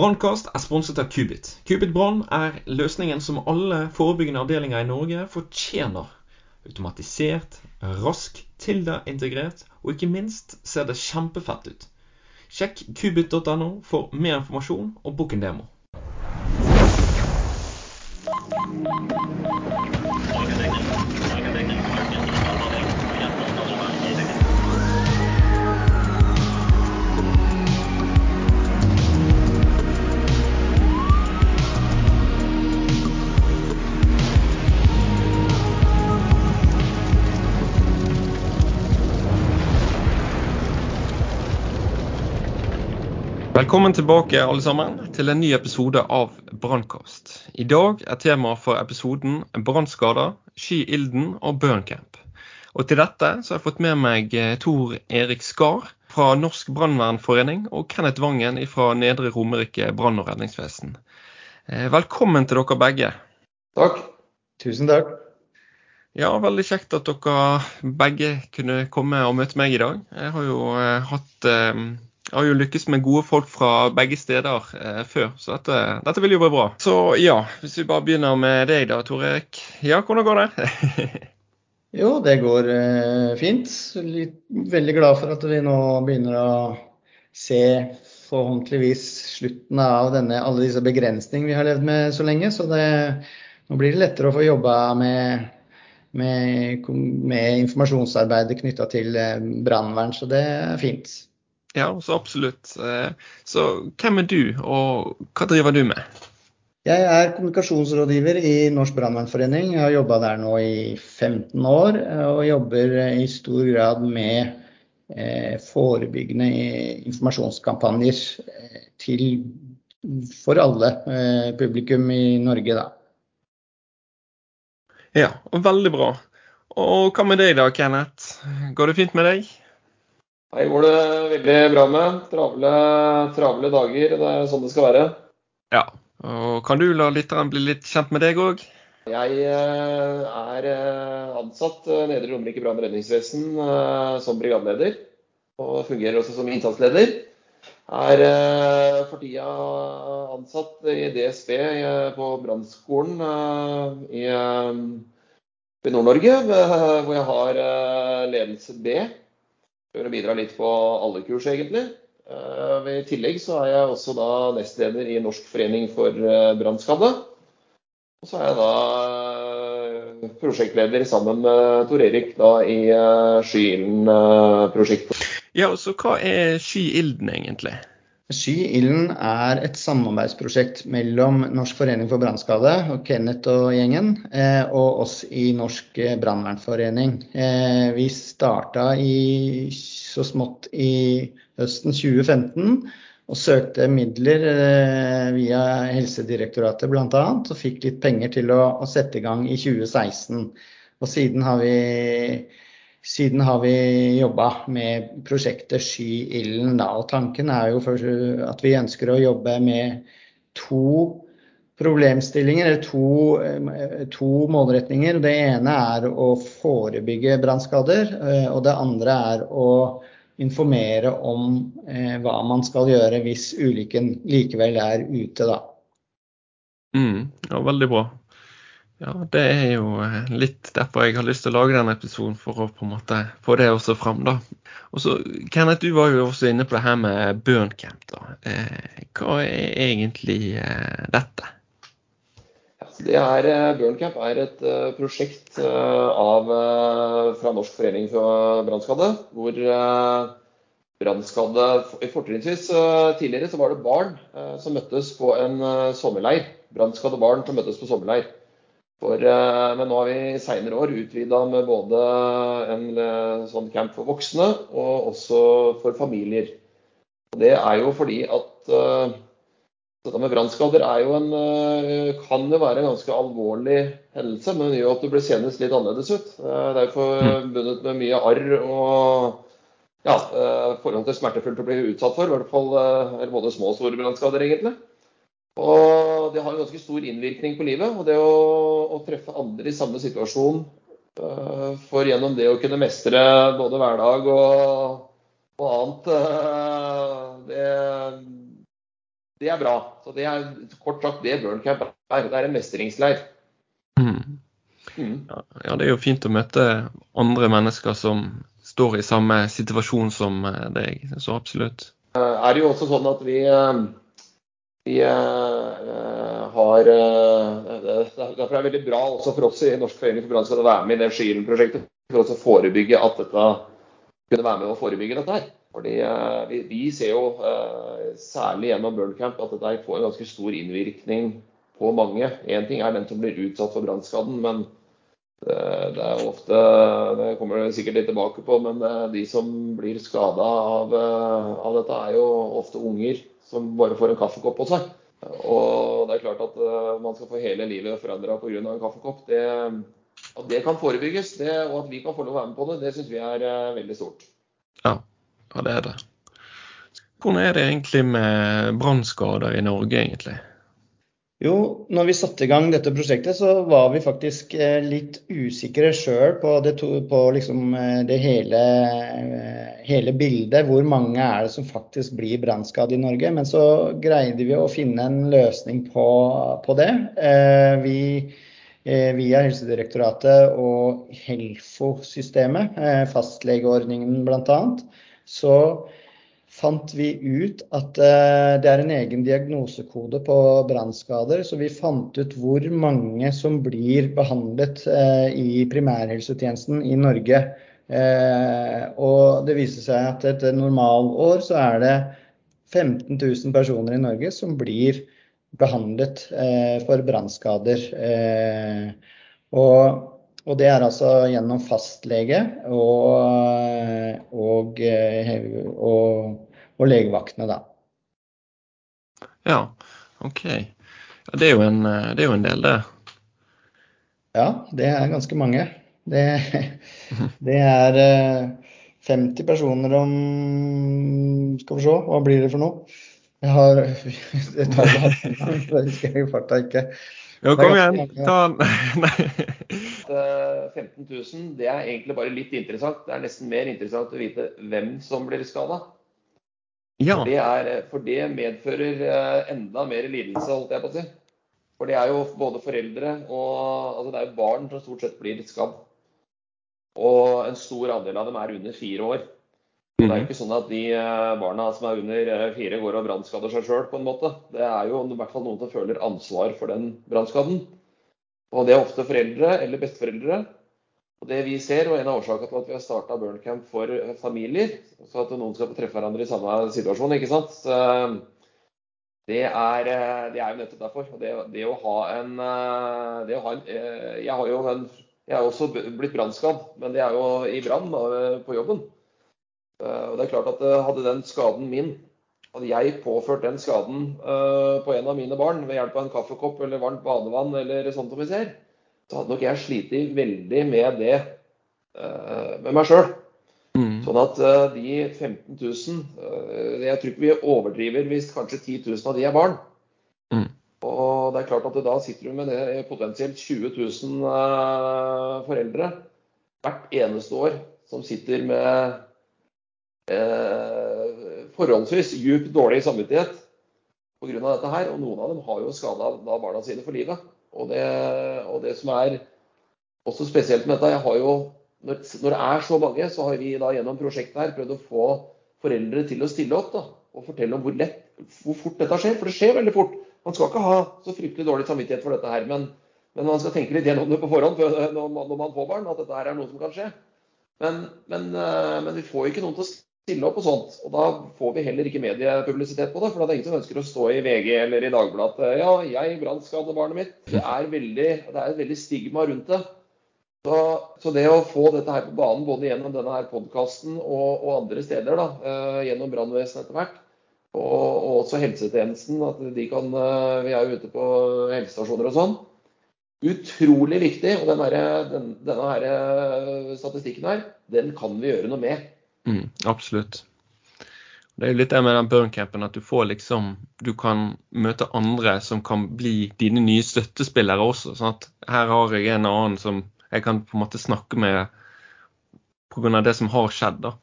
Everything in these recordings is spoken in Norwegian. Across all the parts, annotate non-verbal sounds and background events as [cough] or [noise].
Brannkast er sponset av Kubit. Kubit Brann er løsningen som alle forebyggende avdelinger i Norge fortjener. Automatisert, rask, Tilda-integrert, og ikke minst ser det kjempefett ut. Sjekk kubit.no for mer informasjon og book en demo. Velkommen tilbake alle sammen til en ny episode av Brannkast. I dag er tema for episoden brannskader, Ski Ilden og Burncamp. Og til dette så har jeg fått med meg eh, Tor Erik Skar fra Norsk brannvernforening og Kenneth Vangen fra Nedre Romerike brann- og redningsvesen. Eh, velkommen til dere begge. Takk. Tusen takk. Ja, veldig kjekt at dere begge kunne komme og møte meg i dag. Jeg har jo eh, hatt jeg har jo lykkes med gode folk fra begge steder eh, før, så dette, dette, vil jo være bra. Så ja, hvis vi bare begynner med deg da, Tor Erik. Ja, hvordan går det? [laughs] jo, det går eh, fint. Litt, veldig glad for at vi nå begynner å se forhåpentligvis slutten av denne, alle disse begrensningene vi har levd med så lenge. Så det, nå blir det lettere å få jobba med, med, med informasjonsarbeidet knytta til eh, brannvern, så det er fint. Ja, så absolutt. Eh, så hvem er du, og hva driver du med? Jeg er kommunikasjonsrådgiver i Norsk brannvernforening. Jeg har jobba der nå i 15 år, eh, og jobber i stor grad med eh, forebyggende informasjonskampanjer til, for alle publikum i Norge, da. Ja, veldig bra. Og hva med deg da, Kenneth? Går det fint med deg? Her går det veldig bra med. Travle, travle dager. Det er sånn det skal være. Ja. og Kan du la lytteren bli litt kjent med deg òg? Jeg eh, er eh, ansatt eh, Nedre Romerike brann- og redningsvesen som brigadeleder. Og fungerer også som innsatsleder. Er for tida ansatt i DSB på brannskolen i Nord-Norge, hvor jeg har ledelse B. Prøver å bidra litt på alle kurs, egentlig. Eh, I tillegg så er jeg også da nestleder i Norsk forening for eh, brannskadde. Og så er jeg da eh, prosjektleder sammen med Tor Erik da i Skyilden-prosjektet. Ja, og så hva er Skyilden egentlig? Sky-ilden er et samarbeidsprosjekt mellom Norsk forening for brannskade og Kenneth og gjengen, eh, og oss i Norsk brannvernforening. Eh, vi starta i, så smått i høsten 2015 og søkte midler eh, via Helsedirektoratet bl.a. og fikk litt penger til å, å sette i gang i 2016. Og siden har vi siden har vi jobba med prosjektet Sky ilden. Og tanken er jo at vi ønsker å jobbe med to problemstillinger, eller to, eh, to målretninger. Det ene er å forebygge brannskader, eh, og det andre er å informere om eh, hva man skal gjøre hvis ulykken likevel er ute, da. Mm, ja, veldig bra. Ja, det er jo eh, litt derfor jeg har lyst til å lage denne episoden, for å på en måte få det også fram. da. Og så, Kenneth, du var jo også inne på det her med burncamp. da. Eh, hva er egentlig eh, dette? Det er, eh, Burncamp er et uh, prosjekt uh, av, uh, fra Norsk forening for brannskadde. Hvor brannskadde Fortrinnsvis tidligere så var det barn som møttes på en sommerleir. Brannskadde barn som møttes på sommerleir. For, eh, men nå har vi i seinere år utvida med både en eh, sånn camp for voksne og også for familier. Og det er jo fordi at uh, dette med brannskader er uh, kan jo være en ganske alvorlig hendelse, men det gjør at du blir senest litt annerledes ut. Uh, det er jo forbundet med mye arr og ja, forhold til smertefullt å bli utsatt for. I hvert fall både små og store brannskader, egentlig. Og det har en ganske stor innvirkning på livet. Og det å, å treffe andre i samme situasjon uh, for gjennom det å kunne mestre både hverdag og, og annet uh, det, det er bra. Så det er kort sagt det burncamp er. Det er en mestringsleir. Mm. Mm. Ja, det er jo fint å møte andre mennesker som står i samme situasjon som eh, deg. Så absolutt. Uh, er det jo også sånn at vi, vi har Derfor er det veldig bra også for oss i Norsk forening for brannskade å være med i det Skylen-prosjektet. For å forebygge at dette kunne være med å forebygge dette her. Fordi vi, vi ser jo særlig gjennom Burncamp at dette får en ganske stor innvirkning på mange. Én ting er den som blir utsatt for brannskaden, men det er ofte Det kommer du sikkert litt tilbake på, men eh, de som blir skada av, eh, av, dette, er jo ofte unger som bare får en kaffekopp på seg. Og det er klart at eh, man skal få hele livet forandra pga. en kaffekopp. Det, at det kan forebygges, det, og at vi kan få lov å være med på det, det syns vi er veldig stort. Ja, ja det er det. Hvordan er det egentlig med brannskader i Norge, egentlig? Jo, når vi satte i gang dette prosjektet, så var vi faktisk eh, litt usikre sjøl på, det, på liksom eh, det hele, eh, hele, bildet. Hvor mange er det som faktisk blir brannskadd i Norge? Men så greide vi å finne en løsning på, på det. Vi, via Helsedirektoratet og Helfo-systemet, fastlegeordningen bl.a., så fant vi ut at eh, det er en egen diagnosekode på brannskader. Så vi fant ut hvor mange som blir behandlet eh, i primærhelsetjenesten i Norge. Eh, og det viser seg at et normalår så er det 15 000 personer i Norge som blir behandlet for brannskader. Og og det er altså gjennom fastlege og, og, og, og legevaktene, da. Ja, OK. Ja, det, er jo en, det er jo en del, det. Ja, det er ganske mange. Det, det er 50 eh, personer om Skal vi se, hva blir det for noe? Jeg har [laughs] det husker [laughs] jeg i farta ikke. Jo, kom igjen. Ta 15 000, [laughs] det er egentlig bare litt interessant. Det er nesten mer interessant å vite hvem som blir skada. Ja. For, det er, for, det medfører eh, enda mer lidelse, holdt jeg på å si. For det er jo både foreldre og altså det er jo barn som stort sett blir skadd. Og en stor andel av dem er under fire år. Det er jo mhm. ikke sånn at de eh, barna som er under eh, fire, går og brannskader seg sjøl, på en måte. Det er jo i hvert fall noen som føler ansvar for den brannskaden. Og det er ofte foreldre eller besteforeldre og det vi ser, og En av årsakene til at vi har starta Burncamp for familier, så at noen skal få treffe hverandre i samme situasjon, ikke sant? Det er, det er jo nettopp derfor. Det, det, å ha en, det å ha en Jeg har jo en, jeg er også blitt brannskadd, men det er jo i brann på jobben. Og det er klart at Hadde den skaden min hadde jeg påført den skaden på en av mine barn ved hjelp av en kaffekopp eller varmt badevann eller sånt som vi ser, så hadde nok jeg slitt veldig med det uh, med meg sjøl. Mm. Sånn at uh, de 15 000 uh, Jeg tror ikke vi overdriver hvis kanskje 10 000 av de er barn. Mm. Og det er klart at da sitter du med det, potensielt 20 000 uh, foreldre hvert eneste år som sitter med forholdsvis djup dårlig samvittighet pga. dette her. Og noen av dem har jo skada barna sine for livet. Og det, og det, som er også spesielt med dette, jeg har jo, når, når, det er så mange, så har vi da gjennom prosjektet her prøvd å få foreldre til å stille opp da, og fortelle om hvor lett, hvor fort dette skjer. For det skjer veldig fort. Man skal ikke ha så fryktelig dårlig samvittighet for dette her, men, men man skal tenke litt gjennom det på forhånd når man, når man får barn, at dette her er noe som kan skje. Men, men, eh, men vi får ikke noen til å stille opp og sånt. Og da får vi heller ikke mediepublisitet på det. For det er ingen som ønsker å stå i VG eller i Dagbladet ja, jeg brannskadde barnet mitt. Det er, veldig, det er et veldig stigma rundt det. Så, så, det å få dette her på banen både gjennom denne her podkasten og, og, andre steder, da, uh, gjennom brannvesenet etter hvert, og, og, også helsetjenesten, at de kan uh, Vi er jo ute på helsestasjoner og sånn. Utrolig viktig. Og den her, den, denne her, eh, statistikken her, den kan vi gjøre noe med. Mm, absolutt. Det er jo litt det med den burncampen at du får liksom Du kan møte andre som kan bli dine nye støttespillere også. sånn at Her har jeg en annen som jeg kan på en måte snakke med pga. det som har skjedd. da.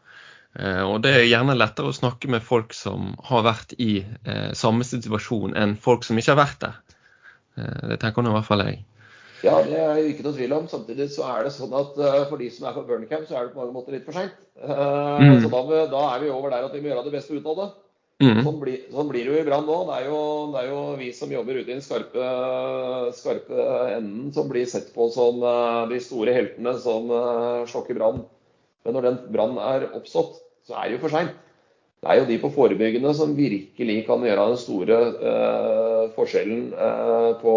Eh, og det er gjerne lettere å snakke med folk som har vært i eh, samme situasjon, enn folk som ikke har vært der. Eh, det tenker nå i hvert fall jeg. Ja, det er jo ikke noe tvil om. Samtidig så er det sånn at uh, for de som er på Burnercamp, så er det på mange måter litt for seint. Uh, mm. Så da, da, er vi over der at vi må gjøre det beste ut av det. Mm. Sånn, blir, sånn, blir det jo i Brann nå. Det er jo, det er jo, vi som jobber ute i den skarpe, skarpe enden, som blir sett på som uh, de store heltene som slokker brann. Men når den brannen er oppstått, så er det jo for seint. Det er jo de på forebyggende som virkelig kan gjøre den store forskjellen på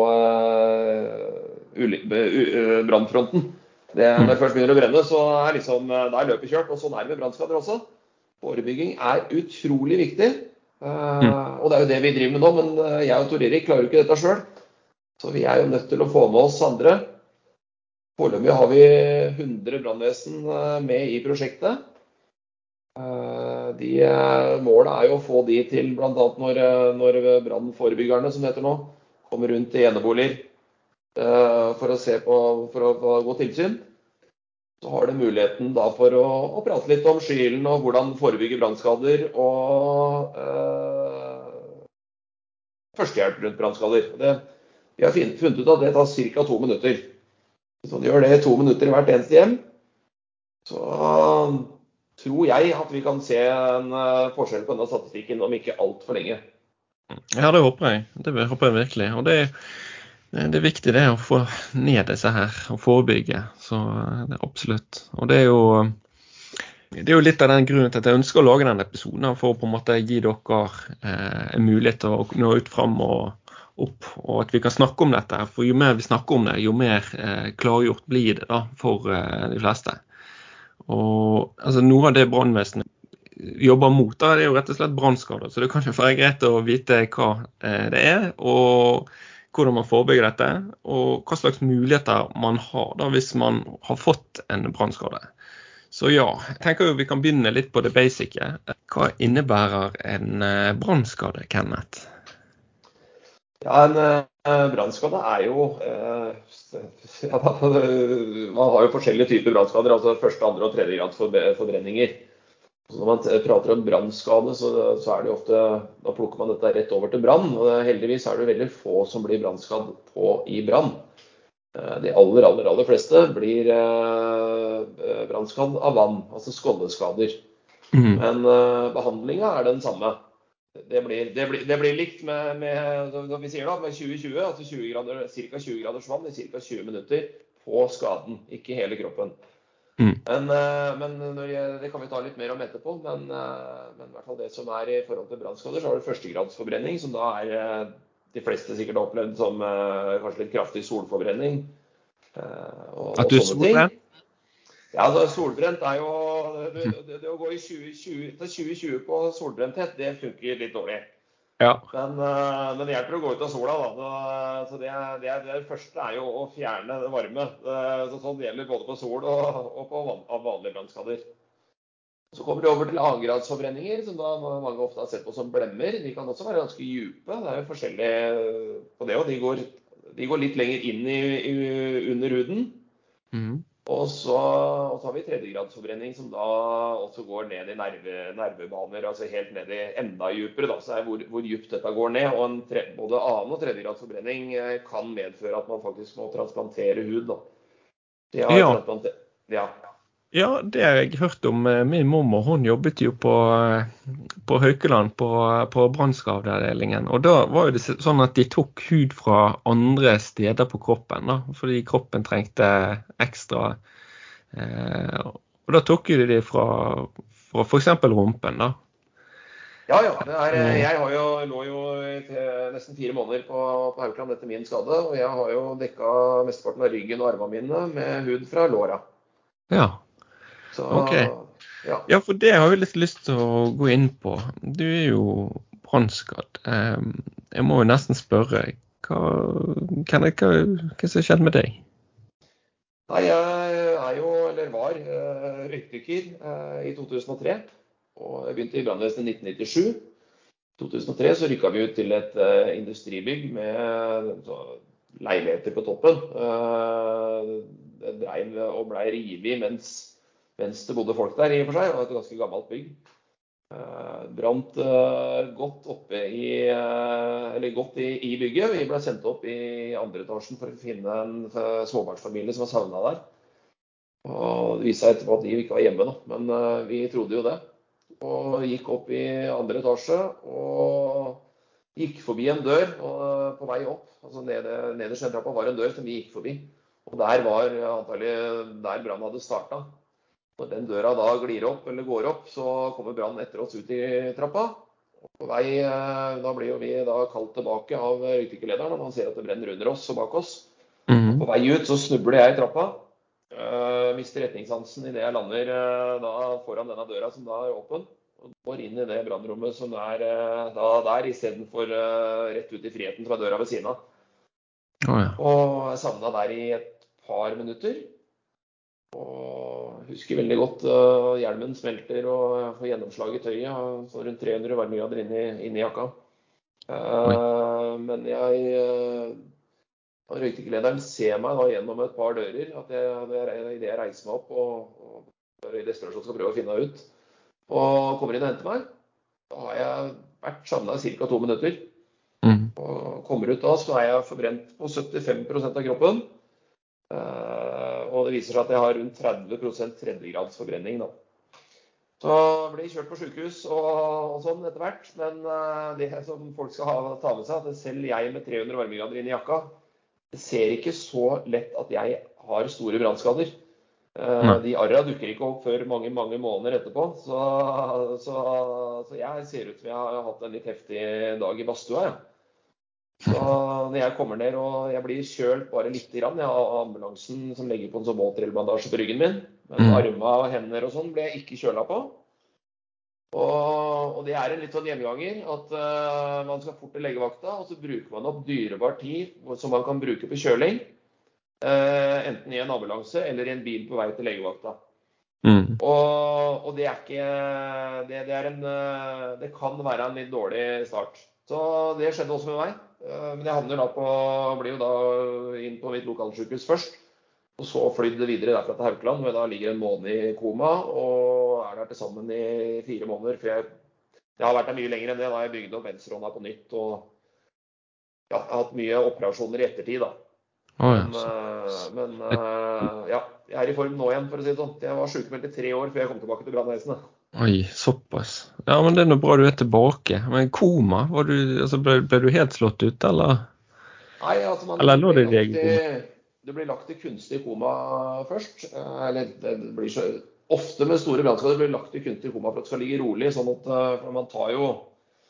brannfronten. Når det først begynner å brenne, så er liksom, da er løpet kjørt. Og sånn er det med brannskader også. Forebygging er utrolig viktig. Og det er jo det vi driver med nå. Men jeg og Tor Erik klarer jo ikke dette sjøl. Så vi er jo nødt til å få med oss andre. Foreløpig har vi 100 brannvesen med i prosjektet. Eh, de, eh, målet er jo å få de til bl.a. når, eh, når brannforebyggerne, som det heter nå, kommer rundt i eneboliger for å se på for å gå tilsyn. Så har du muligheten da for å, å prate litt om skylden og hvordan forebygge brannskader og eh, førstehjelp rundt brannskader. Vi har funnet ut at det tar ca. to minutter. Hvis man gjør det i to minutter i hvert eneste hjem, så tror jeg at vi kan se en eh, forskjell på denne statistikken om ikke altfor lenge. Ja, det håper jeg. Det håper jeg virkelig. Og det, det er viktig det å få ned disse her og forebygge. Så eh, det er absolutt. Og det er jo det er jo litt av den grunnen til at jeg ønsker å lage denne episoden. For å på en måte gi dere eh, en mulighet til å nå ut fram og opp, og at vi kan snakke om dette. For jo mer vi snakker om det, jo mer eh, klargjort blir det da, for eh, de fleste. Og altså, Noe av det brannvesenet jobber mot, da, det er jo rett og slett brannskader. Så det kan jo være greit å vite hva eh, det er, og hvordan man forebygger dette. Og hva slags muligheter man har da hvis man har fått en brannskade. Så ja, jeg tenker jo vi kan begynne litt på det basice. Hva innebærer en eh, brannskade, Kenneth? Ja, En uh, brannskade er jo uh, [laughs] ja, Man har jo forskjellige typer brannskader. altså Første, andre og tredje grads forbrenninger. Når man prater om brannskade, så, så, er det ofte Da plukker man dette rett over til brann. og Heldigvis er det veldig få som blir brannskadd på i brann. Uh, de aller, aller, aller fleste blir brannskadd av vann, altså skåldeskader. Mm. Men behandlinga er den samme det blir, det, blir, det blir, likt med, med, vi sier da, med 2020, altså 20 grader, ca. 20 graders vann i ca. 20 minutter på skaden, ikke hele kroppen. Mm. Men, eh, men jeg, det kan vi ta litt mer om etterpå. Men, eh, men i hvert fall det som er i forhold til brannskader, så har du førstegradsforbrenning, som da er eh, de fleste sikkert har opplevd som kanskje litt kraftig solforbrenning. Og, At du er solbrent? Ja, altså, Solbrent er jo det, det, det, å gå i 2020, til 2020 på solbrenthet, det funker litt dårlig. Ja. Men, uh, men hjelper å gå ut av sola. Da. Så det, det, det, første er jo å fjerne det varme. Uh, så sånn gjelder både på sol og, og på van, vanlige brannskader. Så kommer vi over til annengradsforbrenninger, som da mange ofte har sett på som blemmer. De kan også være ganske dype. Det er jo forskjellig på det òg. De, de, går litt lenger inn i, i, under huden. Mm. Og så, og så, har vi tredjegradsforbrenning, som da også går ned i nerve, nervebaner. Altså helt ned i enda dypere. Da, så er hvor, hvor dypt dette går ned. Og en tre, både annen- og tredjegradsforbrenning eh, kan medføre at man faktisk må transplantere hud. Da. Ja. ja. Ja, det har jeg hørt om. Eh, min mormor hun jobbet jo på, eh, på Haukeland, på, på brannskadeavdelingen. Og da var det sånn at de tok hud fra andre steder på kroppen, da, fordi kroppen trengte ekstra. Eh, og da tok de det fra, fra f.eks. rumpen, da. Ja, ja. Er, jeg har jo, lå jo nesten fire måneder på, på Haukeland etter min skade. Og jeg har jo dekka mesteparten av ryggen og armene mine med hud fra låra. Ja. Så, okay. ja. ja. for det har vi litt lyst til å gå inn på. Du er jo brannskadd. Jeg må jo nesten spørre, hva, hva, hva, hva som skjedd med deg? Nei, jeg er jo, eller var, eh, røykdykker eh, i 2003. Og jeg begynte i brannvesenet i 1997. I 2003 så rykka vi ut til et uh, industribygg med så, leiligheter på toppen. Det dreiv og blei revet mens det bodde folk der, i og for seg. Var et ganske gammelt bygg. Uh, brant uh, godt oppe i Eller godt i, i, bygget. Vi ble sendt opp i andre etasjen for å finne en småbarnsfamilie som var savna der. Og Det viste seg etterpå at de ikke var hjemme, da. men vi trodde jo det. Og gikk opp i andre etasje og gikk forbi en dør på vei opp. altså Nederst i trappa var en dør som vi gikk forbi. Og der var antagelig der brannen hadde starta. Når den døra da glir opp eller går opp, så kommer Brann etter oss ut i trappa. Og på vei, eh, Da blir jo vi da kalt tilbake av røykdykkerlederen og man ser at det brenner under oss og bak oss. Mm. På vei ut så snubler jeg i trappa. Uh, mister retningssansen idet jeg lander uh, da foran denne døra som da er åpen. Og går inn i det brannrommet som er uh, da der, istedenfor uh, rett ut i friheten fra døra ved siden av. Oh, ja. Og er savna der i et par minutter. Og husker veldig godt uh, hjelmen smelter og jeg får gjennomslag i tøyet. Så rundt 300 varmegrader inni, inni jakka. Uh, men jeg uh, Røykdykkerlederen ser meg da gjennom et par dører at jeg, idet jeg reiser meg opp og, og i desperasjon skal prøve å finne ut, og kommer inn og henter meg, da har jeg vært savna i ca. to minutter. Mm. Og kommer ut da, så er jeg forbrent på 75% av kroppen. Eh, og det viser seg at jeg har rundt 30% tredjegrads forbrenning. nå. Så jeg blir kjørt på sykehus og, og sånn etter hvert. Men uh, det som folk skal ha, ta med seg, at selv jeg med 300 varmegrader inn i jakka, det ser ikke så lett at jeg har store brannskader. Uh, de arra dukker ikke opp før mange mange måneder etterpå. Så, så, så jeg ser ut som jeg har hatt en litt heftig dag i badstua. Ja. Så når jeg kommer ned og jeg blir kjølt bare litt grann, jeg har ambulansen som legger på en sånn våtdrillbandasje på ryggen min, men mm. armene og hender og sånn ble jeg ikke kjøla på. Og, og, det er en litt sånn hjemganger at uh, man skal fort til legevakta, og så bruker man opp dyrebar tid som man kan bruke på kjøling. Uh, enten i en ambulanse eller i en bil på vei til legevakta. Mm. Og, og, det er ikke det, det, er en, uh, det kan være en litt dårlig start. Så det skjedde også med meg. Eh, men jeg havner da på, blir jo da inn på mitt lokalsykehus først. Og så flydd videre derfra til Haukeland, hvor jeg da ligger en måned i koma. Og er der til sammen i fire måneder. For jeg, jeg har vært der mye lenger enn det. Da jeg bygde opp venstrehånda på nytt. Og ja, jeg har hatt mye operasjoner i ettertid, da. Oh, ja. Men, eh, men, eh, ja, jeg er i form nå igjen, for å si det sånn. Jeg var sykemeldt i tre år før jeg kom tilbake til brannvesenet. Oi, såpass. Ja, men det er nå bra du er tilbake. Men koma, du, altså, ble, ble, du helt slått ut, eller? Nei, altså man eller lå det deg? Du blir lagt i kunstig koma først. Eh, eller det blir så Ofte med store brannskader blir lagt i kunstig koma for at det skal ligge rolig. sånn at eh, man tar jo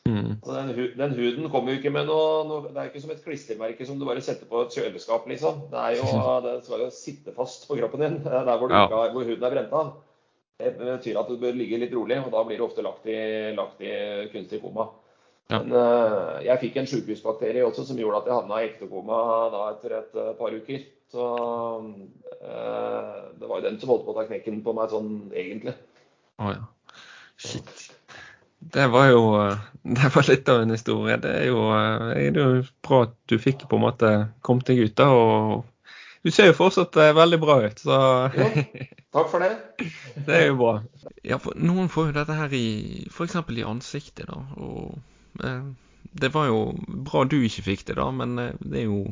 mm. altså den, den, huden kommer jo ikke med noe, noe, Det er ikke som et klistremerke som du bare setter på et kjøleskap, liksom. Det, er jo, [laughs] det skal jo sitte fast på kroppen din der hvor, ja. hvor huden er brent av. Det betyr at du bør ligge litt rolig, og da blir du ofte lagt i, lagt i kunstig koma. Ja. Men uh, jeg fikk en sykehusbakterie også som gjorde at jeg havna i ektekoma da etter et uh, par uker. Så uh, det var jo den som holdt på å ta knekken på meg sånn egentlig. Å oh, ja. Shit. Det var jo [laughs] det var litt av en historie. Det er jo, det er jo bra at du fikk på en måte kommet deg ut da, og du ser jo fortsatt eh, veldig bra ut, så [laughs] jo, Takk for det. [laughs] det er jo bra. Ja, for noen får jo dette her i f.eks. i ansiktet, da. Og eh, det var jo bra du ikke fikk det, da, men eh, det er jo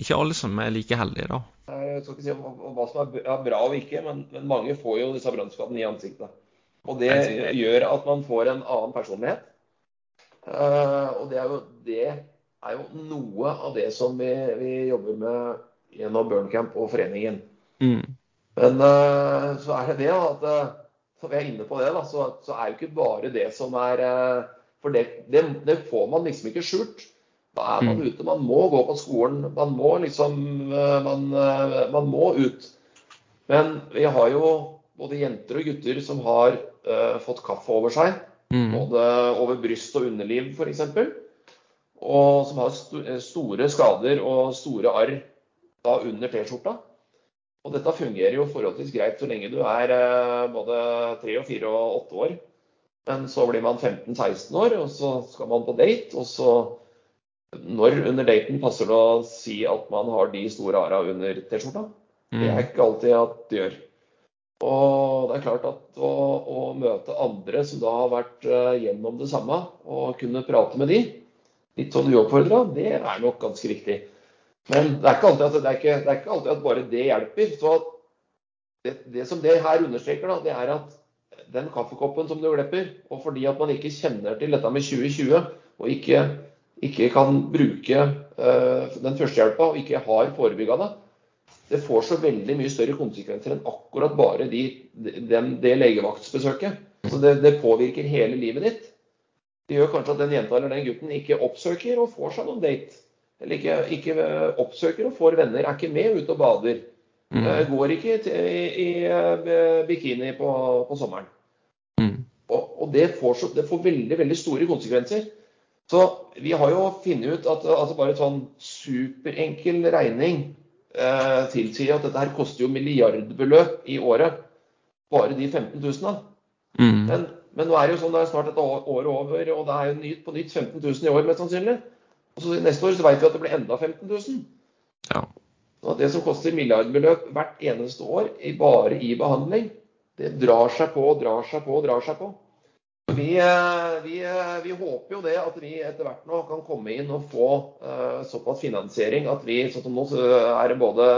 ikke alle som er like heldige, da. Jeg skal ikke si om hva som er bra og ikke, men, men mange får jo disse brannskadene i ansiktet. Og det gjør at man får en annen personlighet. Uh, og det er, jo, det er jo noe av det som vi, vi jobber med gjennom Burncamp og foreningen. Mm. Men uh, så er det det at uh, som jeg er inne på det, da, så, så, er jo ikke bare det som er uh, For det, det, det, får man liksom ikke skjult. Da er man mm. ute. Man må gå på skolen. Man må liksom man, man, må ut. Men vi har jo både jenter og gutter som har fått kaffe over seg. Mm. Både over bryst og underliv f.eks. Og som har st store skader og store arr da under T-skjorta. Og dette fungerer jo forholdsvis greit så lenge du er eh, både 3 og 4 og 8 år. Men så blir man 15-16 år, og så skal man på date. Og så, når under daten passer det å si at man har de store ara under T-skjorta? Det er mm. ikke alltid at det gjør. Og det er klart at å, å møte andre som da har vært uh, gjennom det samme, og kunne prate med de, litt sånn uoppfordra, det er nok ganske viktig. Men det er ikke alltid at, det ikke, det ikke alltid at bare det hjelper. Så det, det, som det her understreker, da, det er at den kaffekoppen som du glepper, og fordi at man ikke kjenner til dette med 2020, og ikke, ikke kan bruke uh, den førstehjelpa og ikke har forebygga det, det får så veldig mye større konsekvenser enn akkurat bare de, den, det legevaktsbesøket. Så det, det, påvirker hele livet ditt. Det gjør kanskje at den jenta eller den gutten ikke oppsøker og får seg noen date. Eller ikke, ikke oppsøker og får venner, er ikke med ut og bader. Mm. Eh, går ikke i, i, eh, bikini på, på sommeren. Mm. Og, og det, får det, får veldig, veldig store konsekvenser. Så vi har jo funnet ut at altså bare sånn superenkel regning eh, tilsier at dette her koster jo milliardbeløp i året. Bare de 15 000. Mm. Men, men, nå er det jo sånn det er snart et år over, og det er jo nytt på nytt 15 000 i år mest sannsynlig. Og så Neste år så vet vi at det blir enda 15 000. Ja. Så det som koster milliardbeløp hvert eneste år bare i behandling, det drar seg på og drar seg på og drar seg på. Vi, eh, vi, eh, vi, håper jo det at vi etter hvert nå kan komme inn og få uh, såpass finansiering at vi sånn som nå er det både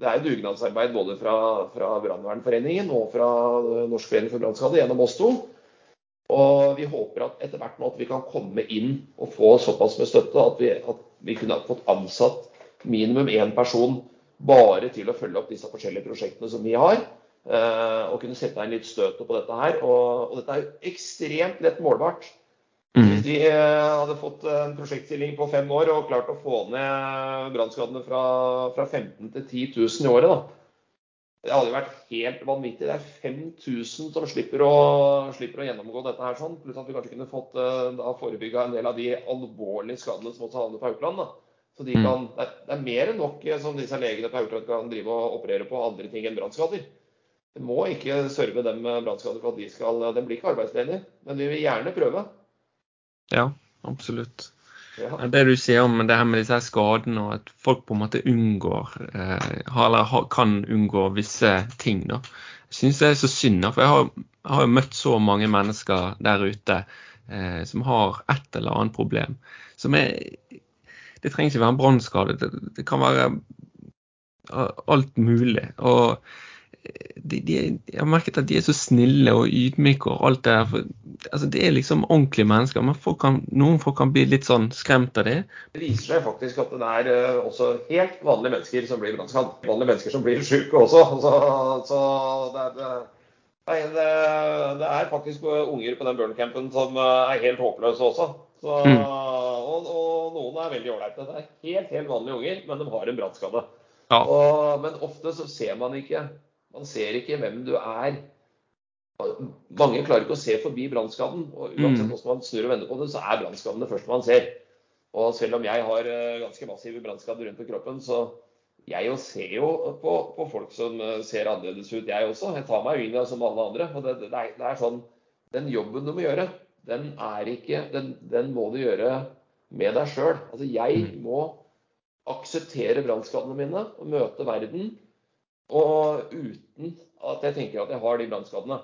det er dugnadsarbeid både fra, fra Brannvernforeningen og fra Norsk forening for brannskade gjennom oss to. Og vi håper at etter hvert nå at vi kan komme inn og få såpass med støtte at vi, at vi kunne fått ansatt minimum én person bare til å følge opp disse forskjellige prosjektene som vi har. Eh, og kunne sette inn litt støtet på dette her. Og, og dette er jo ekstremt lett målbart. Mm. Hvis vi eh, hadde fått en prosjektstilling på fem år og klart å få ned brannskadene fra, fra, 15 til 10 000 i året, da. Det hadde jo vært helt vanvittig. Det er 5000 som slipper å, slipper å, gjennomgå dette her sånn. Pluss at vi kanskje kunne fått eh, da forebygga en del av de alvorlige skadene som også havner på Haukeland. da. Så de mm. kan, det, er, det er mer enn nok som disse legene på Haukeland kan drive og operere på andre ting enn brannskader. Vi må ikke serve dem med brannskader for at de skal De blir ikke arbeidsledige, men vi vil gjerne prøve. Ja, absolutt. Ja. Det du sier om det her med disse skadene, og at folk på en måte unngår eh, eller kan unngå visse ting, da. Jeg syns det er så synd, for jeg har, jo møtt så mange mennesker der ute eh, som har et eller annet problem. Som er Det trenger ikke være en brannskade, det, det kan være alt mulig. og de, de, jeg har merket at de er så snille og ydmyke og alt det der. Altså, det er liksom ordentlige mennesker, men folk kan, noen folk kan bli litt sånn skremt av det. Det viser seg faktisk at det er uh, også helt vanlige mennesker som blir brannskadd. Vanlige mennesker som blir syke også. Så, så det, det, det, det, er faktisk unger på den burncampen som er helt håpløse også. Så, mm. og, og, noen er veldig ålreite. Det er helt, helt vanlige unger, men de har en brannskade. Ja. men ofte så ser man ikke man ser ikke hvem du er. Mange klarer ikke å se forbi brannskaden. og Uansett mm. hvordan man snur og vender på det, så er brannskaden det første man ser. Og selv om jeg har eh, ganske massive brannskader rundt på kroppen, så jeg jo ser jo på, på, folk som eh, ser annerledes ut, jeg også. Jeg tar meg jo inn i det som alle andre. og det, det, er, det, er, sånn, Den jobben du må gjøre, den er ikke Den, den må du gjøre med deg sjøl. Altså, jeg mm. må akseptere brannskadene mine og møte verden og uten at jeg tenker at jeg har de brannskadene.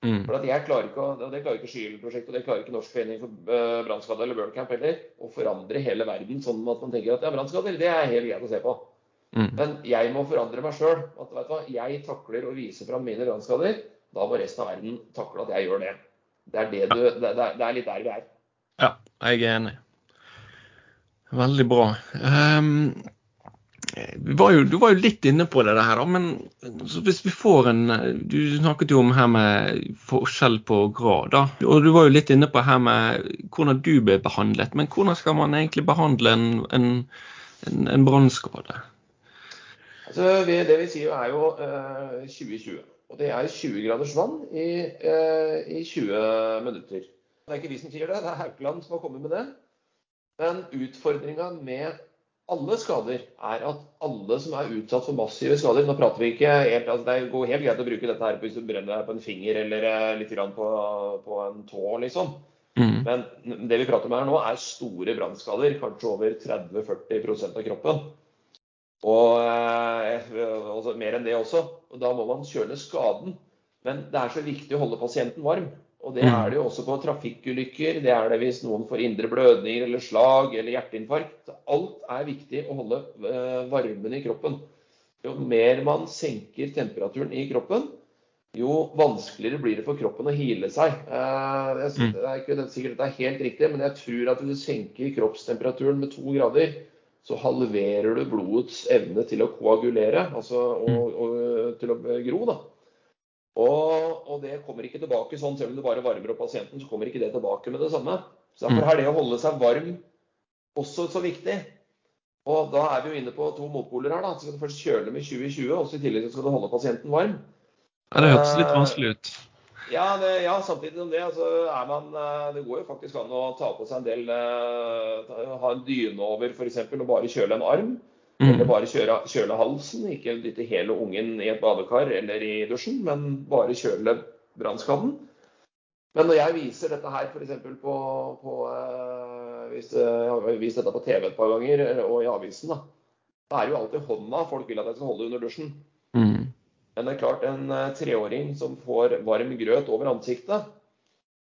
Mm. For jeg klarer ikke, og Det klarer ikke Skyld-prosjektet og det klarer ikke Norsk forening for eh, brannskade eller Burncamp heller. Å forandre hele verden sånn at man tenker at ja, brannskader det er helt greit å se på. Mm. Men jeg må forandre meg sjøl. Jeg takler å vise fram mine brannskader. Da må resten av verden takle at jeg gjør det. Det er, det du, det, det er litt der vi er. Ja, jeg er enig. Veldig bra. Um, var jo, du var jo litt inne på det her, da, men hvis vi får en Du snakket jo om her med forskjell på grad, da. Og du var jo litt inne på her med hvordan du ble behandlet. Men hvordan skal man egentlig behandle en, en, en, en brannskade? Altså, det vi sier er jo eh, 2020. Og det er 20 graders vann i, eh, i 20 minutter. Det er ikke vi som sier det, det er Haukeland som har kommet med det. Men utfordringa med alle skader er at alle som er utsatt for massive skader Nå prater vi ikke helt, altså Det går helt greit å bruke dette her hvis du brenner deg på en finger eller eh, litt på, på en tå, liksom. Mm. Men det vi prater om her nå, er store brannskader. Kanskje over 30-40% av kroppen. Og eh, altså, mer enn det også. Og da må man kjøle skaden. Men det er så viktig å holde pasienten varm. Og det er det jo også på trafikkulykker. Det er det hvis noen får indre blødninger eller slag eller hjerteinfarkt. Alt er viktig å holde eh, varmen i kroppen. Jo mer man senker temperaturen i kroppen, jo vanskeligere blir det for kroppen å hile seg. Eh, det er ikke sikkert det er helt riktig, men jeg tror at hvis du senker kroppstemperaturen med to grader, så halverer du blodets evne til å koagulere, altså og, og, til å gro. da. Og, og, det kommer ikke tilbake sånn, selv om du bare varmer opp pasienten, så kommer ikke det tilbake med det samme. Så Derfor mm. er det å holde seg varm også så viktig. Og da er vi jo inne på to motpoler her. da, så skal du først kjøle med 2020, og så i tillegg skal du holde pasienten varm. Ja, Det hørtes litt vanskelig ut. Ja, det, ja, samtidig som det, så er man eh, Det går jo faktisk an å ta på seg en del uh, Ha en dyne over f.eks. og bare kjøle en arm. Mm. Eller bare kjøre, kjøle halsen, ikke dytte hele ungen i et badekar eller i dusjen, men bare kjøle brannskaden. Men når jeg viser dette her f.eks. på, på uh, hvis, Jeg har vist dette på TV et par ganger, og i avisen, da. Det er jo alltid hånda folk vil at jeg skal holde under dusjen. Mm. Men det er klart, en uh, treåring som får varm grøt over ansiktet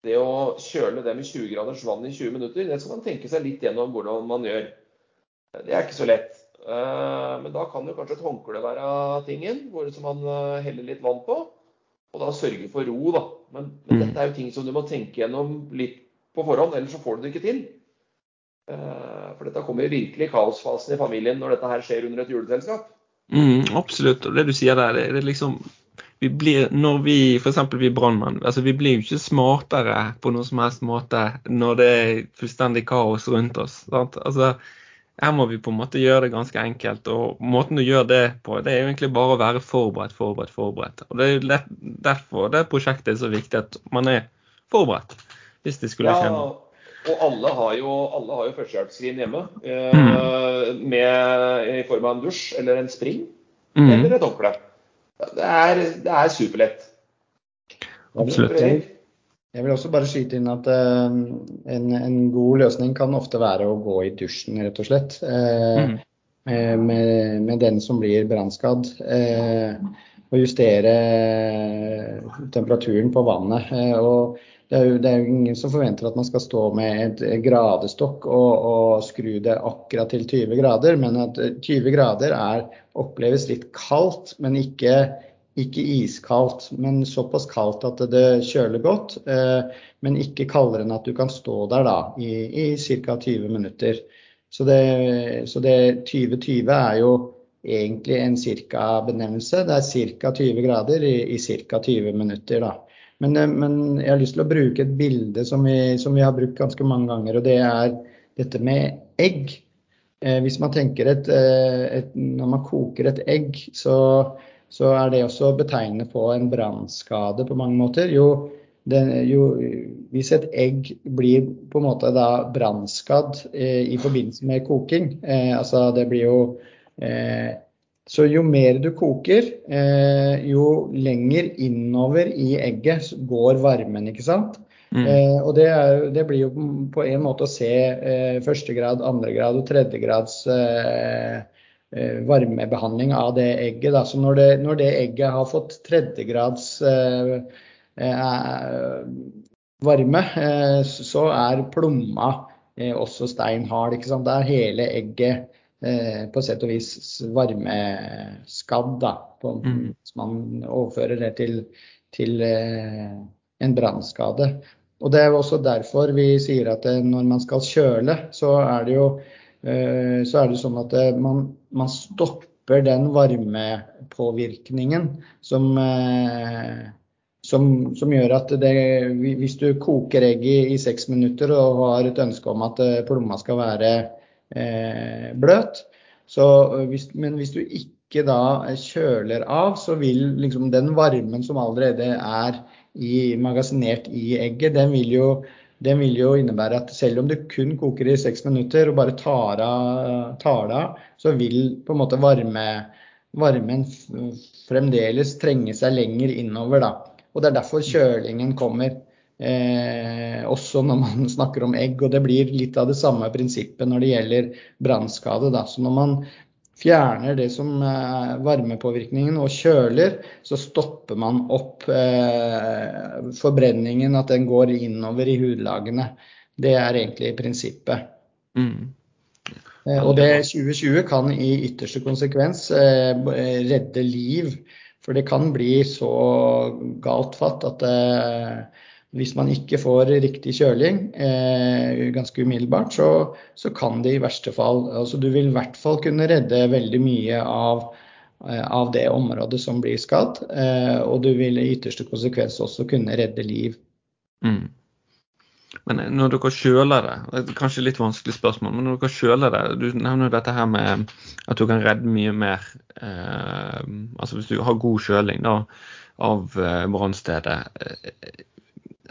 Det å kjøle det med 20 graders vann i 20 minutter, det skal man tenke seg litt gjennom hvordan man gjør. Det er ikke så lett. Eh, men da kan jo kanskje et håndkle være tingen, hvor man eh, heller litt vann på. Og da sørge for ro, da. Men, men mm. dette er jo ting som du må tenke gjennom litt på forhånd, ellers så får du det ikke til. Eh, for dette kommer virkelig i kaosfasen i familien når dette her skjer under et juleselskap. Mm, absolutt. Og det du sier der, det er liksom vi blir, når vi f.eks. vi brannmenn, altså vi blir jo ikke smartere på noen som helst måte når det er fullstendig kaos rundt oss. Sant? Altså, her må vi på en måte gjøre det ganske enkelt. Og måten du gjør det på, det er jo egentlig bare å være forberedt, forberedt, forberedt. Og det er lett, derfor det prosjektet er så viktig at man er forberedt. Hvis det skulle skje noe. Og alle har jo, alle har jo førstehjelpsskrin hjemme eh, mm. med, i form av en dusj eller en spring mm. eller et håndkle. Det det er superlett. Absolutt. Jeg vil også bare skyte inn at uh, en, en, god løsning kan ofte være å gå i dusjen, rett og slett. Uh, mm. med, med, den som blir brannskadd. Uh, og justere temperaturen på vannet. og det er, jo, det er, jo, ingen som forventer at man skal stå med et gradestokk og, og skru det akkurat til 20 grader, men at 20 grader er, oppleves litt kaldt, men ikke ikke iskaldt, men såpass kaldt at det kjøler godt. Eh, men ikke kaldere enn at du kan stå der da, i, i ca. 20 minutter. Så det, så det 2020 er jo egentlig en cirka-benevnelse. Det er ca. 20 grader i, i ca. 20 minutter. da. Men, eh, men, jeg har lyst til å bruke et bilde som vi, som vi, har brukt ganske mange ganger, og det er dette med egg. Eh, hvis man tenker et, et, Når man koker et egg, så så er det også betegnende på en brannskade på mange måter. Jo, den, jo, hvis et egg blir på en måte da brannskadd eh, i forbindelse med koking, eh, altså det blir jo eh, Så jo mer du koker, eh, jo lenger innover i egget går varmen, ikke sant. Mm. Eh, og det, er, det, blir jo på en måte å se eh, første grad, andre grad og tredje grads eh, Eh, varmebehandling av det egget. Da. Så når det, når det, egget har fått tredjegrads eh, eh, varme, eh, så er plomma eh, også steinhard. Ikke sant? Da er hele egget eh, på sett og vis varmeskadd. Da, på, mm. Hvis man overfører det til, til en brannskade. Og Det er også derfor vi sier at når man skal kjøle, så er det jo Eh, så er det sånn at eh, man, man stopper den varmepåvirkningen som, eh, som, som, gjør at det, hvis du koker egg i, seks minutter og har et ønske om at plomma skal være eh, bløt, hvis, men hvis du ikke da kjøler av, så vil liksom den varmen som allerede er i, magasinert i egget, den vil jo det vil jo innebære at selv om du kun koker i seks minutter og bare tar det av, så vil på en måte varme, varmen fremdeles trenge seg lenger innover. Da. Og Det er derfor kjølingen kommer. Eh, også når man [laughs] snakker om egg. Og det blir litt av det samme prinsippet når det gjelder brannskade. Så når man fjerner det som er varmepåvirkningen og kjøler, så stopper man opp eh, forbrenningen, at den går innover i hudlagene. Det er egentlig prinsippet. Mm. Eh, og det 2020 kan i ytterste konsekvens eh, redde liv. For det kan bli så galt fatt at eh, hvis man ikke får riktig kjøling eh, ganske umiddelbart, så, så, kan det i verste fall altså Du vil i hvert fall kunne redde veldig mye av, eh, av det området som blir skadd. Eh, og du vil i ytterste konsekvens også kunne redde liv. Mm. Men når dere kjøler det, det er kanskje litt vanskelig spørsmål, men når dere kjøler det Du nevner jo dette her med at du kan redde mye mer eh, Altså hvis du har god kjøling da, av eh, brannstedet.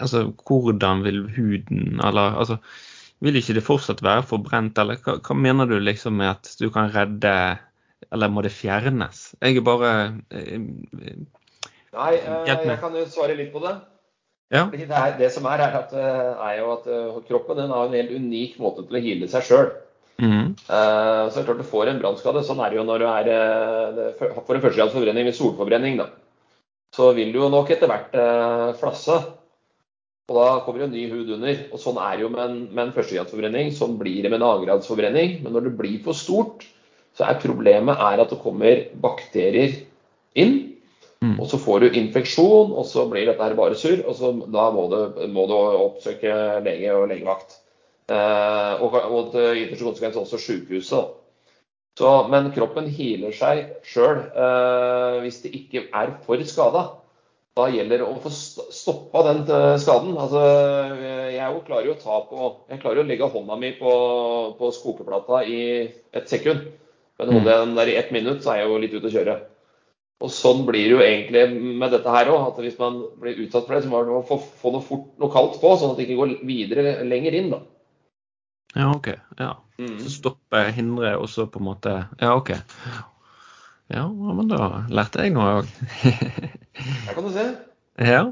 Altså hvordan vil huden Eller altså vil ikke det fortsatt være forbrent, eller hva, hva, mener du liksom med at du kan redde Eller må det fjernes? Jeg er bare eh, Nei, eh, jeg kan jo svare litt på det. Ja. Det, er, det, som er, er, at, eh, er jo at uh, kroppen den har en helt unik måte til å heale seg sjøl. Mm. Uh, så er det klart du får en brannskade. Sånn er det jo når du er uh, for en førstegradsforbrenning med solforbrenning. Da. Så vil du jo nok etter hvert flasse. Og da kommer jo ny hud under. Og sånn er det jo med en, med en førstegradsforbrenning. Sånn blir det med en annengradsforbrenning. Men når det blir for stort, så er problemet er at det kommer bakterier inn. Mm. Og så får du infeksjon, og så blir dette her bare surr. Og så da må du, må du oppsøke lege og legevakt. Eh, og, og til ytterste konsekvens også sykehuset. Så, men kroppen healer seg sjøl eh, hvis det ikke er for skada da gjelder å få stoppa den eh, skaden. Altså, jeg klarer jo å ta på Jeg klarer å legge hånda mi på, på skopeplata i et sekund. Men holder jeg den der i ett minutt, så er jeg jo litt ute å kjøre. Og sånn blir det jo egentlig med dette her òg. At hvis man blir utsatt for det, så må man få, få noe fort noe kaldt på, sånn at det ikke går videre lenger inn. da. Ja, OK. Ja. Mm. Så stoppe, hindre, og så på en måte Ja, OK. Ja, men da lærte jeg noe òg. Her [laughs] kan du se. Ja.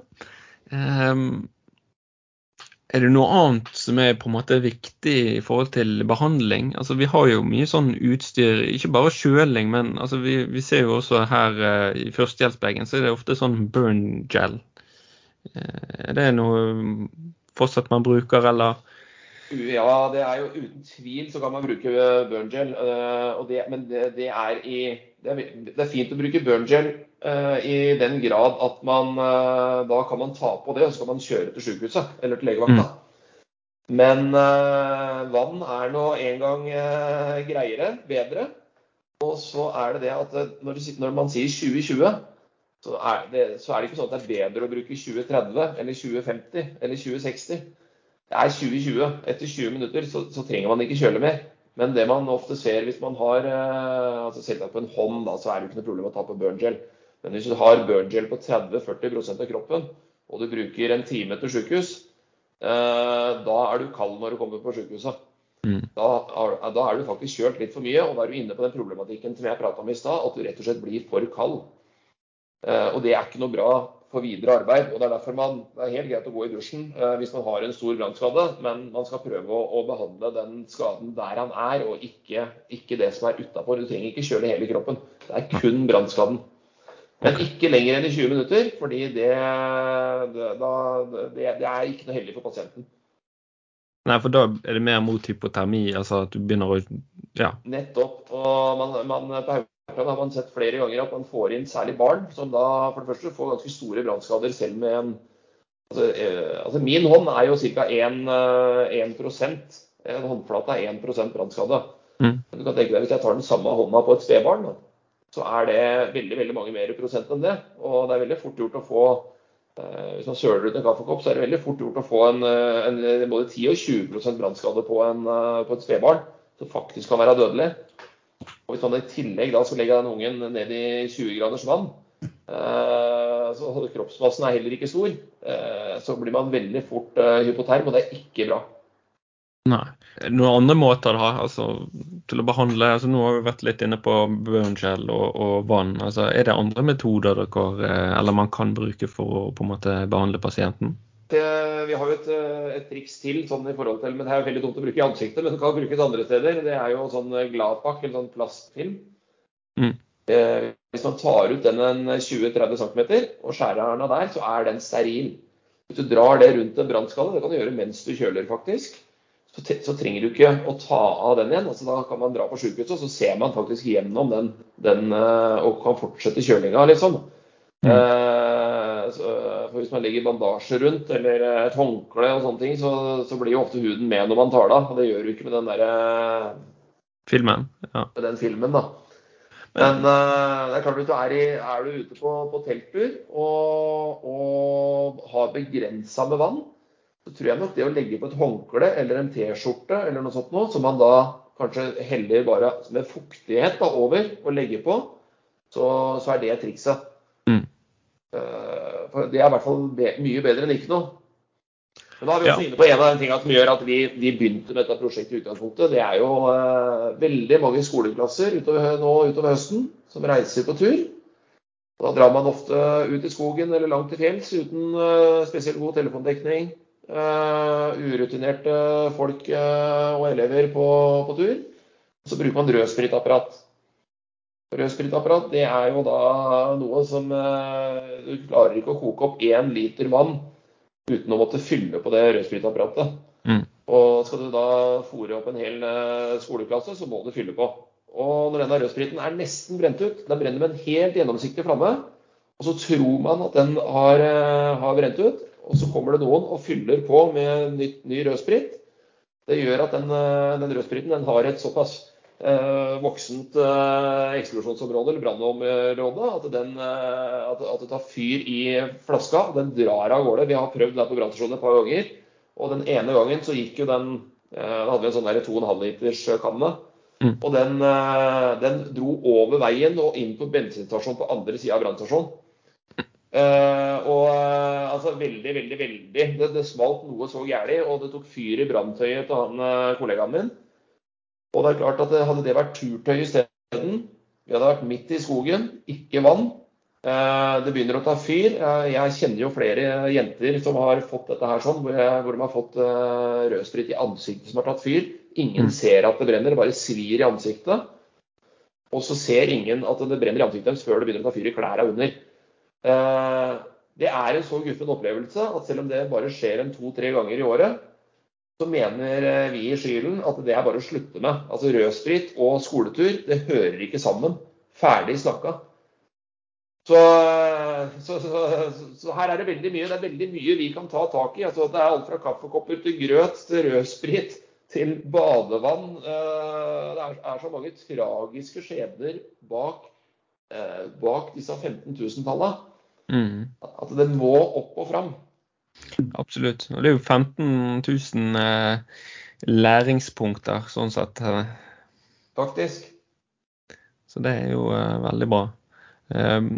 Um, er det noe annet som er på en måte viktig i forhold til behandling? Altså, Vi har jo mye sånn utstyr, ikke bare kjøling, men altså, vi, vi, ser jo også her uh, i førstehjelpsbagen så er det ofte sånn burn gel. Uh, er det noe fortsatt man bruker, eller? Ja, det er jo uten tvil så kan man bruke burn gel. Uh, det, men det, det, er i, det, er, det, fint å bruke burn gel uh, i den grad at man uh, da kan man ta på det, og så kan man kjøre til sykehuset eller til legevakta. Mm. Men vann er nå en gang greiere, bedre. Og så er det det at når, når man sier 2020 så er, det, så er, det, ikke sånn at det er bedre å bruke 2030 eller 2050 eller 2060 det er 2020. Etter 20 minutter så, så, trenger man ikke kjøle mer. Men det man ofte ser hvis man har eh, altså Selvsagt på en hånd, da, så er det jo ikke noe problem å ta på burngel. Men hvis du har burngel på 30-40% av kroppen, og du bruker en time til sykehus, eh, da er du kald når du kommer på sykehuset. Mm. Da, da, er du faktisk kjølt litt for mye, og da er du inne på den problematikken som jeg prata om i stad, at du rett og slett blir for kald. Eh, og det er ikke noe bra for videre arbeid. og Det er derfor man, det er helt greit å gå i dusjen eh, hvis man har en stor brannskade, men man skal prøve å, å, behandle den skaden der han er, og ikke, ikke det som er utafor. Du trenger ikke kjøle hele kroppen. Det er kun brannskaden. Men ikke lenger enn i 20 minutter, fordi det, det, da, det, det er ikke noe heldig for pasienten. Nei, for da er det mer mot hypotermi, altså at du begynner å Ja. Nettopp. Og man, man på har man sett flere ganger at man får inn særlig barn, som da for det første får ganske store brannskader selv med en altså, eh, altså, Min hånd er jo ca. 1, 1 En håndflate er 1 brannskade. Mm. Du kan tenke deg Hvis jeg tar den samme hånda på et spedbarn, så er det veldig veldig mange mer prosent enn det. Og det er veldig fort gjort å få eh, Hvis man søler ut en kaffekopp, så er det veldig fort gjort å få en, eh, en både 10 og 20% brannskade på, på et spedbarn, som faktisk kan være dødelig. Og Hvis man i tillegg da skal legge den ungen ned i 20 graders vann, eh, så kroppsmassen er heller ikke stor, eh, så blir man veldig fort eh, hypoterm, og det er ikke bra. Nei. Noen andre måter da, altså, til å behandle altså Nå har vi vært litt inne på burngel og, og, vann. altså Er det andre metoder dere, eller man kan bruke for å på en måte behandle pasienten? Det, vi har jo et, et, triks til sånn i forhold til, men det er jo veldig dumt å bruke i ansiktet, men det kan brukes andre steder. Det er jo sånn Gladpakk, eller sånn plastfilm. Mm. Eh, hvis man tar ut den en 20-30 cm og skjærer den av der, så er den steril. Hvis du drar det rundt en brannskalle, det kan du gjøre mens du kjøler, faktisk, så, så, trenger du ikke å ta av den igjen. Altså, da kan man dra på sykehuset, og så ser man faktisk gjennom den, den og kan fortsette kjølinga, liksom. Mm. Eh, så, for Hvis man legger bandasje rundt eller et håndkle og sånne ting, så, så blir jo ofte huden med når man tar det av. Og det gjør du ikke med den derre Filmen. Ja. Med den filmen, da. Men uh, det er klart at du er, i, er du ute på, på telttur og, og har begrensa med vann, så tror jeg nok det å legge på et håndkle eller en T-skjorte eller noe sånt noe, som man da kanskje heller bare med fuktighet da, over og legger på, så, så er det trikset. For det er i hvert fall be mye bedre enn ikke noe. Men da er vi også ja. inne på en av de tingene som gjør at vi, vi begynte med dette prosjektet i utgangspunktet. Det er jo eh, veldig mange skoleklasser utover, nå utover høsten som reiser på tur. Da drar man ofte ut i skogen eller langt til fjells uten eh, spesielt god telefondekning. Uh, urutinerte folk uh, og elever på, på, tur. Så bruker man rødspritapparat. Rødspritapparat det er jo da noe som Du klarer ikke å koke opp én liter vann uten å måtte fylle på det rødspritapparatet. Mm. Og skal du da fòre opp en hel eh, skoleklasse, så må du fylle på. Og når denne rødspriten er nesten brent ut, den brenner med en helt gjennomsiktig flamme, og så tror man at den har, eh, har brent ut, og så kommer det noen og fyller på med nytt, ny rødsprit. Det gjør at den, eh, den rødspriten den har et såpass eh, voksent eh, eksplosjonsområde, eller brannområde, at, eh, at, at, det tar fyr i flaska. Den drar av gårde. Vi har prøvd det på brannstasjonen et par ganger. Og den ene gangen så gikk jo den Da hadde vi en sånn 2,5 liters kanne. Mm. Og den, den, dro over veien og inn på bensinstasjonen på andre sida av brannstasjonen. Uh, og uh, altså veldig, veldig, veldig Det, det smalt noe så gærent, og det tok fyr i branntøyet til han uh, kollegaen min. Og det er klart at Hadde det vært turtøy isteden, vi hadde vært midt i skogen, ikke vann, eh, det begynner å ta fyr. Eh, jeg kjenner jo flere jenter som har fått dette her sånn, hvor, de har fått eh, rødsprit i ansiktet som har tatt fyr. Ingen mm. ser at det brenner, det bare svir i ansiktet. Og så ser ingen at det brenner i ansiktet deres før det begynner å ta fyr i klærne under. Det er en så guffen opplevelse at selv om det bare skjer en to-tre ganger i året, så mener eh, vi i Skylen at det er bare å slutte med. Altså Rødsprit og skoletur, det hører ikke sammen. Ferdig snakka. Så, så, så, så, her er det veldig mye. Det er veldig mye vi kan ta tak i. Altså, det er alt fra kaffekopper til grøt til rødsprit til badevann. Eh, det er, så mange tragiske skjebner bak, eh, bak disse 15 000-tallene mm. at det må opp og fram. Absolutt. Og det er jo 15 000 eh, læringspunkter sånn sett. Faktisk. Så det er jo eh, veldig bra. Um,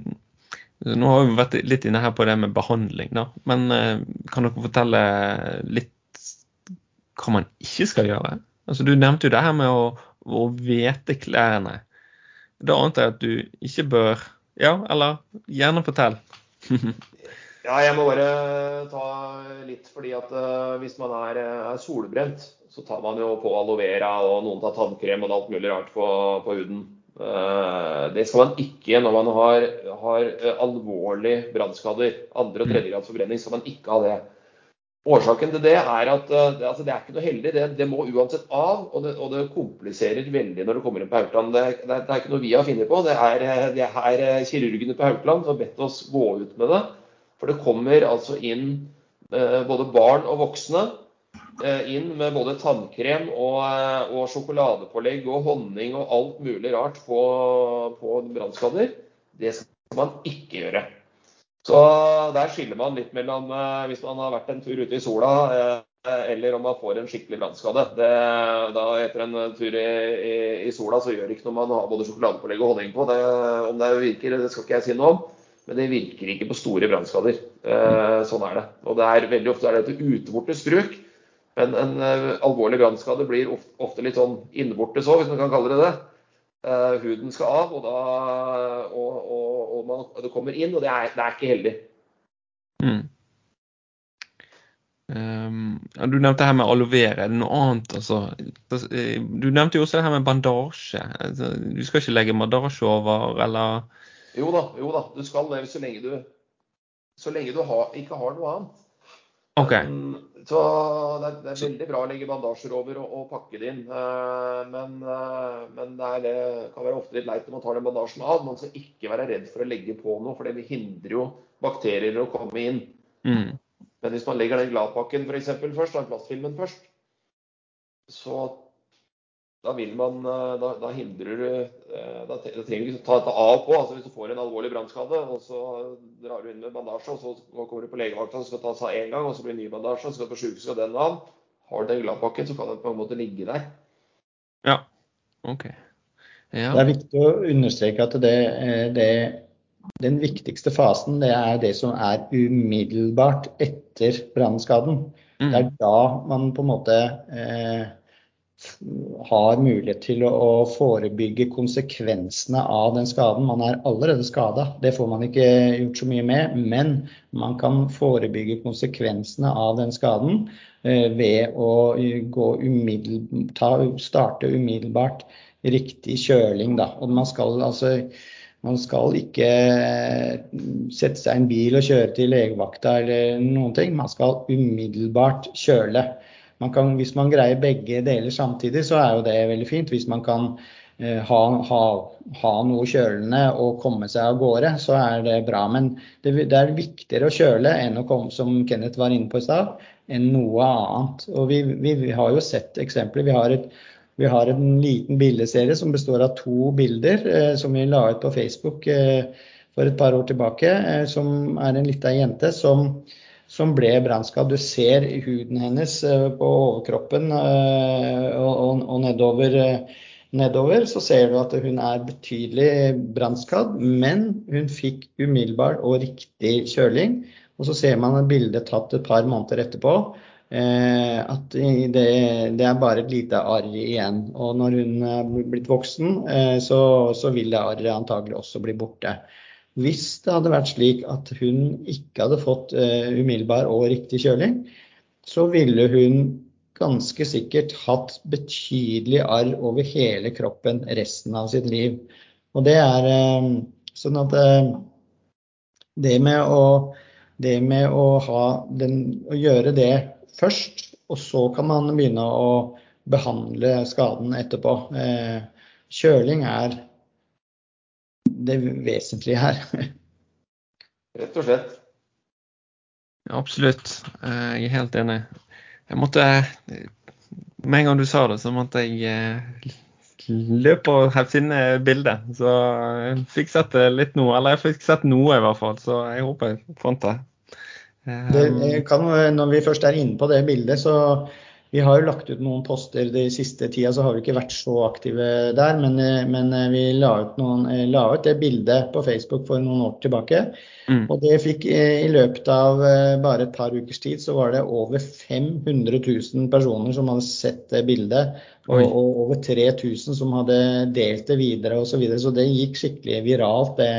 nå har vi vært litt inne her på det med behandling, da. Men eh, kan dere fortelle litt hva man ikke skal gjøre? Altså, du nevnte jo det her med å, å vete klærne. Da antar jeg at du ikke bør Ja, eller gjerne fortell. [laughs] Ja, jeg må bare ta litt fordi at uh, hvis man er, er, solbrent, så tar man jo på aloe vera og noen tar tannkrem og alt mulig rart på, på huden. Uh, det skal man ikke når man har, har uh, alvorlige brannskader. Andre- og tredjegrads forbrenning skal man ikke ha det. Årsaken til det er at det, altså det er ikke noe heldig. Det, det må uansett av, og det, og det, kompliserer veldig når det kommer inn på Haukeland. Det, er ikke noe vi har funnet på. Det er, det er kirurgene på Haukeland som har bedt oss gå ut med det. For det kommer altså inn eh, både barn og voksne eh, inn med både tannkrem og, eh, og, sjokoladepålegg og honning og alt mulig rart på, på brannskader. Det skal man ikke gjøre. Så der skiller man litt mellom hvis man har vært en tur ute i sola eller om man får en skikkelig brannskade. Etter en tur i, i, i, sola så gjør det ikke noe man har både sjokoladepålegg og honning på. Det, om det virker, det skal ikke jeg si noe om. Men det virker ikke på store brannskader. Eh, sånn er det. Og det er veldig ofte er det et utebortes bruk. Men en uh, alvorlig brannskade blir ofte, litt sånn innvortes òg, hvis man kan kalle det det. Uh, huden skal av, og, da, og, og, og man, det kommer inn, og det er, det er ikke heldig. Mm. Um, du nevnte her med aloe vera. Er det noe annet? Altså? Du nevnte jo også det her med bandasje. Altså, du skal ikke legge bandasje over, eller? Jo da, jo da. Du skal det så lenge du, så lenge du ha, ikke har noe annet. Okay. så det er, det er, veldig bra å legge bandasjer over og, og pakke det inn. Uh, men, uh, men det, er, det, kan være ofte litt leit når man tar den bandasjen av. Man skal ikke være redd for å legge på noe, for det hindrer jo bakterier å komme inn. Mm. Men hvis man legger den gladpakken for først, den plastfilmen først, så da vil man eh, Da, da hindrer du eh, Da, trenger du ikke ta dette av på. altså Hvis du får en alvorlig brannskade, og så drar du inn med bandasje, og så kommer du på legevakta og skal tas av én gang, og så blir det ny bandasje, og så skal du på sjukehuset, og den av. Har du den gladpakken, så kan den på en måte ligge der. Ja. OK. Ja. Det er viktig å understreke at det, eh, det den viktigste fasen det er det som er umiddelbart etter brannskaden. Mm. Det er da man på en måte eh, har mulighet til å, forebygge konsekvensene av den skaden. Man er allerede skada, det får man ikke gjort så mye med. Men man kan forebygge konsekvensene av den skaden eh, ved å umiddel, ta, starte umiddelbart riktig kjøling. Da. Og man skal altså man skal ikke eh, sette seg i en bil og kjøre til legevakta eller noen ting. Man skal umiddelbart kjøle. Man kan, hvis man greier begge deler samtidig, så er jo det veldig fint. Hvis man kan eh, ha, ha, ha, noe kjølende og komme seg av gårde, så er det bra. Men det, det er viktigere å kjøle enn å komme, som Kenneth var inne på i stad, enn noe annet. Og vi, vi, vi har jo sett eksempler. Vi har et vi har en liten bildeserie som består av to bilder eh, som vi la ut på Facebook eh, for et par år tilbake. Eh, som er en lita jente som, som ble brannskadd. Du ser huden hennes eh, på overkroppen eh, og, nedover, eh, nedover. Så ser du at hun er betydelig brannskadd, men hun fikk umiddelbar og riktig kjøling. Og så ser man et bilde tatt et par måneder etterpå at det, det, er bare et lite arr igjen. Og når hun er blitt voksen, så, så, vil det arret antagelig også bli borte. Hvis det hadde vært slik at hun ikke hadde fått eh, umiddelbar og riktig kjøling, så ville hun ganske sikkert hatt betydelig arr over hele kroppen resten av sitt liv. Og det er sånn at det med å, det med å, den, å gjøre det først, og så kan man begynne å behandle skaden etterpå. Eh, kjøling er det vesentlige her. Rett og slett. Ja, absolutt. Eh, jeg er helt enig. Jeg måtte Med en gang du sa det, så måtte jeg eh, løpe og finne bildet. Så jeg fikk sett det litt nå. Eller jeg fikk sett noe, i hvert fall. Så jeg håper jeg fant det. Det kan, når vi først er inne på det bildet, så vi har jo lagt ut noen poster de siste tida, så har vi ikke vært så aktive der. Men, men vi la ut, noen, la ut, det bildet på Facebook for noen år tilbake. Mm. Og det fikk i løpet av eh, bare et par ukers tid, så var det over 500 000 personer som hadde sett det bildet. Og, og over 3000 som hadde delt det videre osv. Så, videre. så det gikk skikkelig viralt. det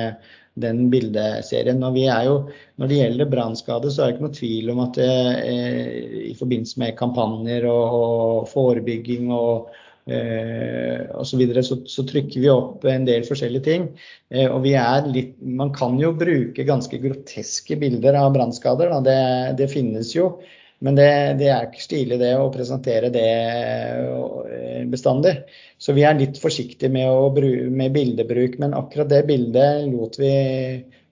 den bildeserien. Og vi er jo, når det gjelder brannskade, så er det ikke noe tvil om at det, eh, i forbindelse med kampanjer og, og forebygging og eh, osv. Så, videre, så, så trykker vi opp en del forskjellige ting. Eh, og vi er litt Man kan jo bruke ganske groteske bilder av brannskader. Det, det finnes jo. Men det, det, er ikke stilig det å presentere det eh, bestandig. Så vi er litt forsiktige med, bruke, med bildebruk. Men akkurat det bildet lot vi,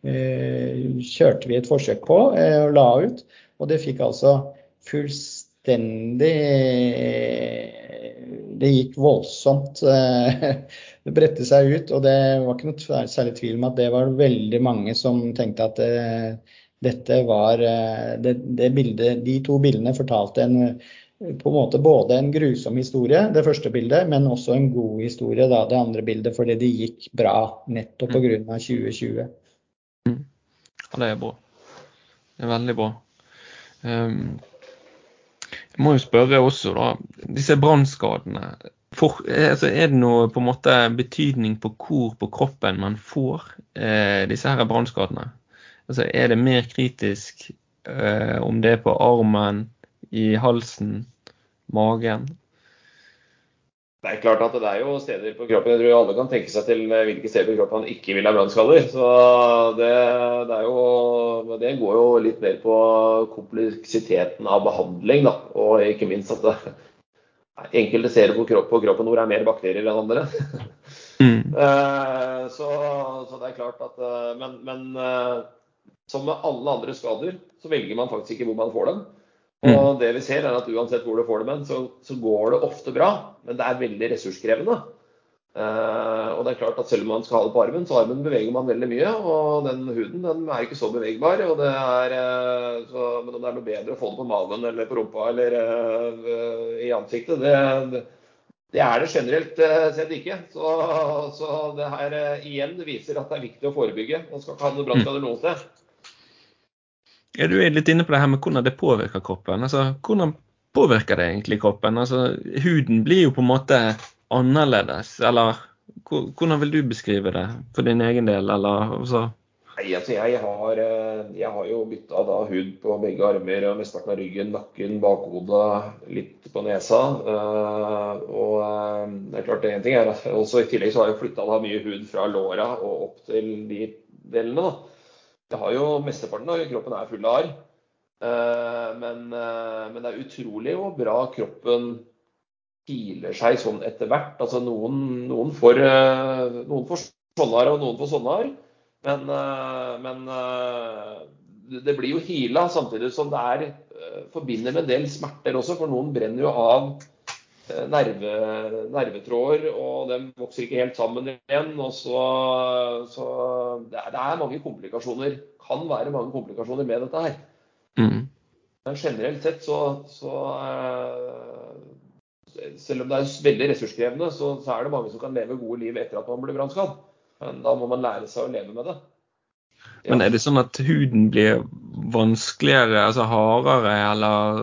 eh, kjørte vi et forsøk på eh, og la ut. Og det fikk altså fullstendig Det gikk voldsomt. [laughs] Det bredte seg ut. Og det var ikke noe særlig tvil om at det var veldig mange som tenkte at dette var eh, det, det bildet, De to bildene fortalte en, på en måte både en grusom historie, det første bildet, men også en god historie, da, det andre bildet, fordi det gikk bra nettopp pga. Mm. 2020. Mm. Ja, det er bra. Det er veldig bra. Um, jeg må jo spørre også, da. Disse brannskadene. Altså, er det noe på en måte betydning på hvor på kroppen man får eh, disse her brannskadene? Altså, er det mer kritisk eh, om det er på armen, i halsen, magen? Det er klart at det er jo steder på kroppen. Jeg tror alle kan tenke seg til hvilke steder på kroppen han ikke vil ha brannskader. Så det, det, jo Det går jo litt mer på kompleksiteten av behandling, da. Og ikke minst at det, enkelte steder på, kropp, på kroppen hvor det er mer bakterier enn andre. Mm. [laughs] Eh, så, så, det er klart at eh, Men, men eh, som med alle andre skader, så velger man faktisk ikke hvor man får dem. Og mm. det vi ser er at Uansett hvor du får dem hen, så, så, går det ofte bra. Men det er veldig ressurskrevende. Uh, og det er klart at Selv om man skal ha det på armen, så armen beveger man veldig mye. Og den huden den er ikke så bevegbar. og det er, uh, så, Men om det er noe bedre å få det på magen eller på rumpa eller uh, i ansiktet, det, det, er det generelt sett ikke. Så, så det her igjen viser at det er viktig å forebygge. Man skal ikke ha noe brannskader noe sted. Ja, du er litt inne på det her med hvordan det påvirker kroppen. Altså, hvordan påvirker det egentlig kroppen? Altså, huden blir jo på en måte annerledes, eller hvordan vil du beskrive det for din egen del, eller altså? Nei, altså jeg har, eh, jeg har jo bytta da hud på begge armer og mesteparten av ryggen, nakken, bakhodet, litt på nesa. Eh, og eh, det er klart det en ting er også I tillegg så har jeg flytta mye hud fra låra og opp til de delene. da. Det har jo Mesteparten av kroppen er full av arr. Eh, men, eh, men, det er utrolig hvor bra kroppen filer seg sånn etter hvert. Altså noen, får, eh, noen får sånne arr, og noen får sånne arr. Men, men, det blir jo hila, samtidig som det er forbinder med en del smerter også. For noen brenner jo av nerve, nervetråder, og de vokser ikke helt sammen igjen. og så, så det, er, det, er, mange komplikasjoner. Kan være mange komplikasjoner med dette her. Mm. Men generelt sett så, så uh, Selv om det er veldig ressurskrevende, så, så, er det mange som kan leve gode liv etter at man blir brannskadd. Men da må man lære seg å leve med det. Men er det sånn at huden blir vanskeligere, altså hardere, eller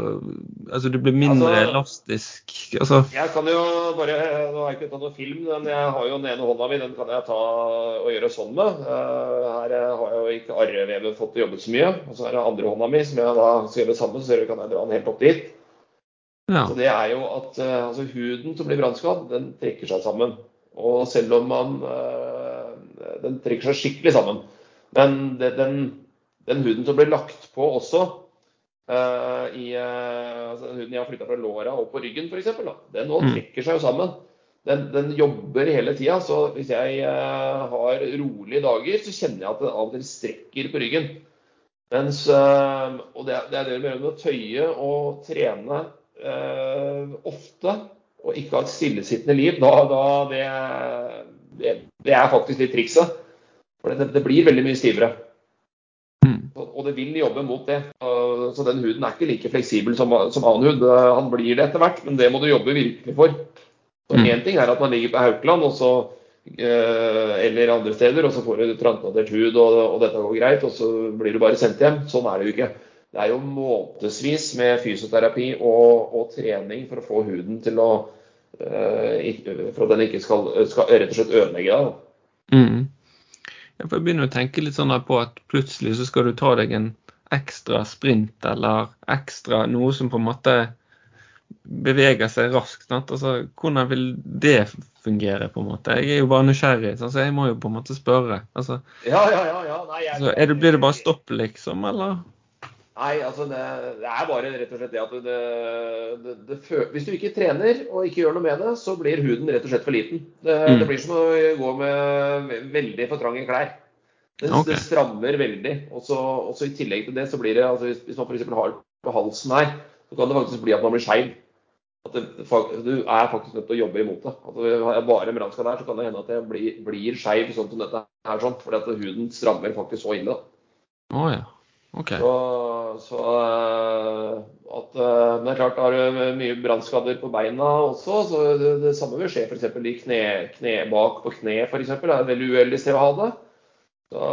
altså du blir mindre altså, elastisk? Altså. Jeg kan jo bare Nå har jeg ikke tatt noen film, men jeg har jo den ene hånda mi, den kan jeg ta og gjøre sånn med. Eh, her har jeg jo ikke arrevevet fått jobbet så mye. Og så er det andre hånda mi som jeg da skal gjøre sammen, så kan jeg dra den helt opp dit. Ja. Så det er jo at eh, altså, huden som blir brannskadd, den trekker seg sammen. Og selv om man eh, Den trekker seg skikkelig sammen. Men det, den, den, huden som blir lagt på også uh, i, uh, altså Den huden jeg har flytta fra låra og på ryggen f.eks., den nå mm. trekker seg jo sammen. Den, den jobber hele tida. Så hvis jeg uh, har rolige dager, så kjenner jeg at den av og til strekker på ryggen. Mens, og det, det er det med å tøye og trene ofte og ikke ha et stillesittende liv, da, da det, det, det, er faktisk litt trikset. For det, det blir veldig mye stivere. Mm. Og det vil jobbe mot det. Så den huden er ikke like fleksibel som, som annen hud. Han blir det etter hvert, men det må du jobbe virkelig for. Så Én mm. ting er at man ligger på Haukeland også, eh, eller andre steder, og så får du transplantert hud, og, og, dette går greit, og så blir du bare sendt hjem. Sånn er det jo ikke. Det er jo månedsvis med fysioterapi og, og, trening for å få huden til å eh, For at den ikke skal, skal rett og slett ødelegge deg. Mm. Jeg begynner å tenke litt sånn på at plutselig så skal du ta deg en ekstra sprint eller ekstra noe som på en måte beveger seg raskt. Altså, hvordan vil det fungere, på en måte? Jeg er jo bare nysgjerrig, så jeg må jo på en måte spørre. Altså, ja, ja, ja, ja. Nei, jeg, så det, blir det bare stopp, liksom, eller? Nei, altså det, det, er bare rett og slett det at det, det, Hvis du ikke trener og ikke gjør noe med det, så blir huden rett og slett for liten. Det, mm. blir som å gå med veldig for trange klær. Det, okay. strammer veldig. Og så I tillegg til det så blir det altså Hvis, hvis man f.eks. har på halsen her, så kan det faktisk bli at man blir skeiv. At du er faktisk nødt til å jobbe imot det. Altså, har jeg bare en der, så kan det hende at jeg blir, blir skeiv sånn som dette her, sånn, Fordi at huden strammer faktisk så ille. Oh, ja. Okay. Så, så eh, at, eh, men det er klart, har du mye brannskader på beina også, så det, det samme vil skje f.eks. i kne, kne, bak på kne. Eksempel. det er et veldig uheldig sted å ha det. Så,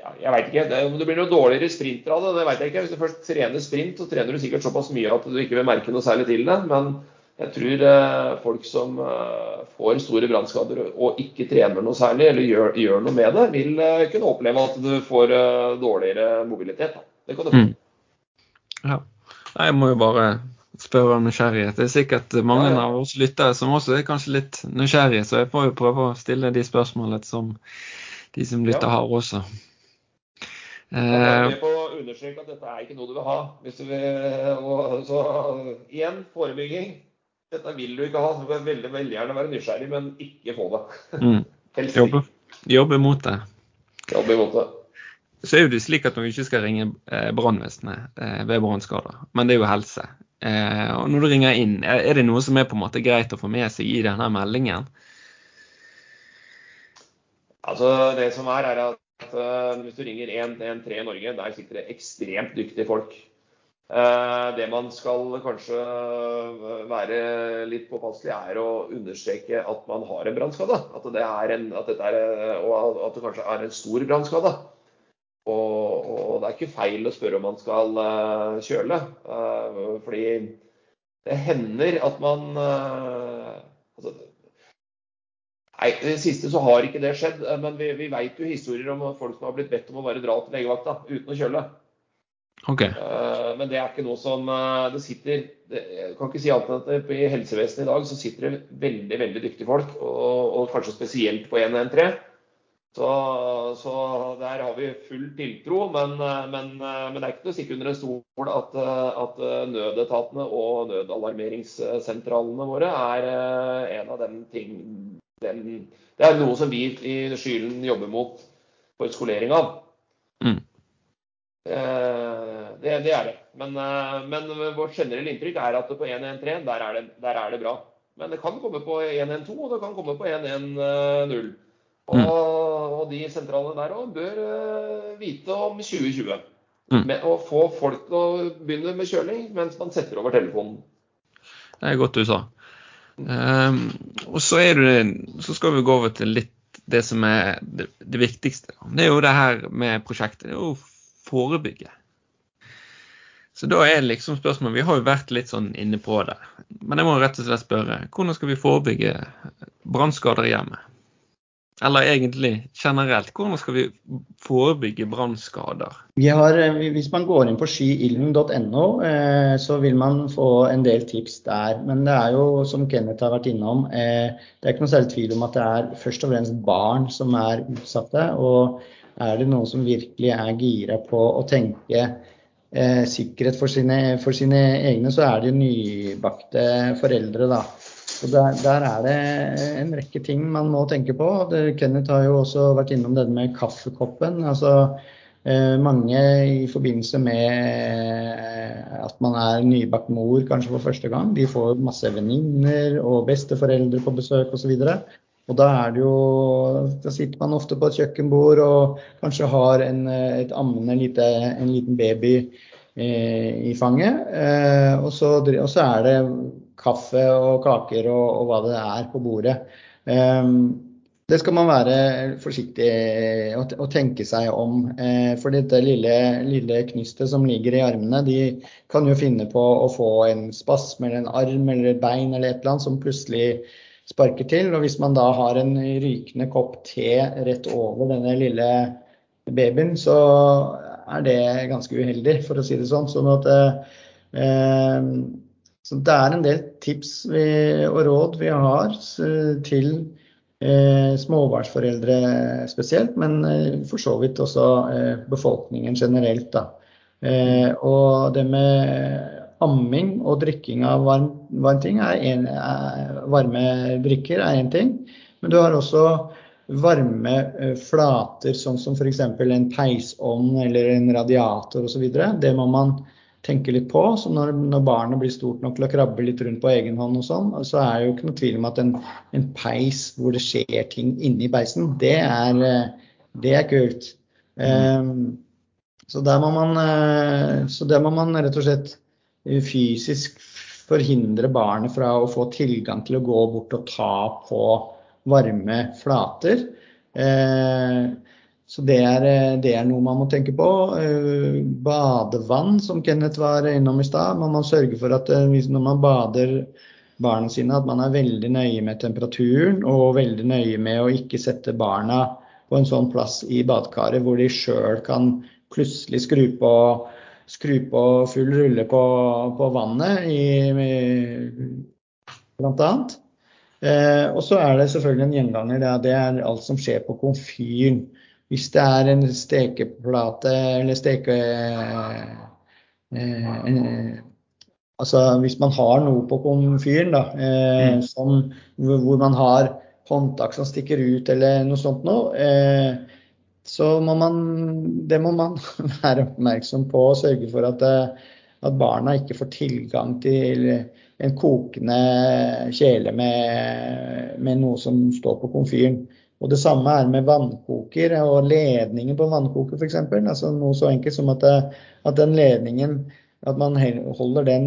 ja, jeg vet ikke. Om det blir noe dårligere sprinter av det, det vet jeg ikke. Hvis du først trener sprint, så trener du sikkert såpass mye at du ikke vil merke noe særlig til det. Men jeg tror eh, folk som eh, får store brannskader og ikke trener noe særlig, eller gjør, gjør, noe med det, vil eh, kunne oppleve at du får dårligere mobilitet. Da. Det går du. Mm. Ja. Jeg må jo bare spørre om nysgjerrighet. Det er sikkert mange Ja, ja. av oss lyttere som også er kanskje litt nysgjerrige, så jeg får jo prøve å stille de spørsmålene som de som lytter Ja. har også. Jeg er Eh, med på å understreke at dette er ikke noe du vil ha. Hvis du vil, og, så igjen, forebygging. Dette vil du ikke ha. så Du vil veldig, veldig gjerne være nysgjerrig, men ikke få det. mm, [laughs] Helst jobbe, ikke. jobbe mot det. Jobbe imot det. Så er jo det slik at man ikke skal ringe eh, brannvesenet eh, ved brannskader, men det er jo helse. Eh, og når du ringer inn, er det noe som er på en måte greit å få med seg i denne meldingen? Altså, det som er, er at hvis du ringer 113 i Norge, der sitter det ekstremt dyktige folk. Det man skal kanskje være litt påpasselig, er å understreke at man har en brannskade. At, at at det kanskje er en stor brannskade. Og, og det er ikke feil å spørre om man skal uh, kjøle. Uh, fordi det hender at man uh, altså, Nei, det siste så har ikke det skjedd. Men vi, vi vet jo historier om folk som har blitt bedt om å bare dra til legevakta uten å kjøle. Okay. Men det er ikke noe som Det sitter det, Jeg kan ikke si annet enn at det- i helsevesenet i dag så sitter det veldig veldig dyktige folk, og, og kanskje spesielt på 113. Så, så der har vi full tiltro, men, men, men det er ikke til å stikke under en stol at, at nødetatene og nødalarmeringssentralene våre er eh, en av dem ting den, Det er noe som vi i Skylen jobber mot for skolering av. Mm. Eh, Det, det er det. Men, eh, men vårt generelle inntrykk er at på 113 der er, det, der er det bra. Men det kan komme på 112, og det kan komme på 110. Og, Mm. og de sentralene der òg bør eh, vite om 2020. Mm. Med å få folk til å begynne med kjøling mens man setter over telefonen. Det er godt du sa. Um, og så, det, så skal vi gå over til litt det som er det, det viktigste. Det er jo det her med prosjektet. Det er jo å forebygge. Så da er liksom spørsmålet Vi har jo vært litt sånn inne på det. Men jeg må rett og slett spørre hvordan skal vi forebygge brannskader i hjemmet? Eller egentlig generelt, hvordan skal vi forebygge brannskader? Eh, hvis man går inn på skyilden.no, eh, så vil man få en del tips der. Men det er jo, som Kenneth har vært innom, eh, det er ikke noe særlig tvil om at det er først og fremst barn som er utsatte. Og er det noen som virkelig er gira på å tenke sikkerhet for sine, for sine egne, så er det jo nybakte foreldre, da. Der, der er det en rekke ting man må tenke på. Kenneth har jo også vært innom dette med kaffekoppen. altså Eh, mange i forbindelse med eh, at man er nybakt mor kanskje for første gang, de får masse venninner og besteforeldre på besøk osv. Og da jo Da sitter man ofte på et kjøkkenbord og kanskje har en, et ammende lite, en liten baby eh, i fanget. Eh, og, så, og så er det kaffe og kaker og, og hva det er på bordet. Eh, det skal man være forsiktig og, tenke seg om. Eh, for dette lille, lille knystet som ligger i armene, de kan jo finne på å få en spasme eller en arm eller et bein eller et eller annet som plutselig sparker til. Og hvis man da har en rykende kopp te rett over denne lille babyen, så er det ganske uheldig, for å si det sånn. Sånn at eh, så det er en del tips vi, og råd vi har til Eh, småbarnsforeldre spesielt, men eh, for så vidt også eh, befolkningen generelt. Da. Eh, og det med amming og drikking av varm, varm ting er en, er, varme drikker er én ting. Men du har også varme eh, flater, sånn som f.eks. en peisovn eller en radiator osv. Det må man tenke litt på. Så når, når, barnet blir stort nok til å krabbe litt rundt på egen hånd og sånn, så er det jo ikke noe tvil om at en, en peis hvor det skjer ting inni peisen, det er, det er kult. Um, så, der må man, så der må man rett og slett fysisk forhindre barnet fra å få tilgang til å gå bort og ta på varme flater. Uh, så det er, det er, noe man må tenke på. Badevann, som Kenneth var innom i stad. Man må sørge for at når man bader barna sine, at man er veldig nøye med temperaturen og veldig nøye med å ikke sette barna på en sånn plass i badekaret hvor de sjøl kan plutselig skru på skru på full rulle på, på vannet, i, blant annet. Eh, og så er det selvfølgelig en gjenganger. Det, det er alt som skjer på komfyren. Hvis det er en stekeplate eller steke... Eh, en, altså hvis man har noe på komfyren da, eh, mm. som, hvor man har håndtak som stikker ut eller noe sånt noe, eh, så må man, det må man [laughs] være oppmerksom på og sørge for at, eh, at barna ikke får tilgang til en kokende kjele med, med noe som står på komfyren. Og Det samme er med vannkoker og ledningen på vannkoker f.eks. Altså noe så enkelt som at, at, den ledningen at man holder den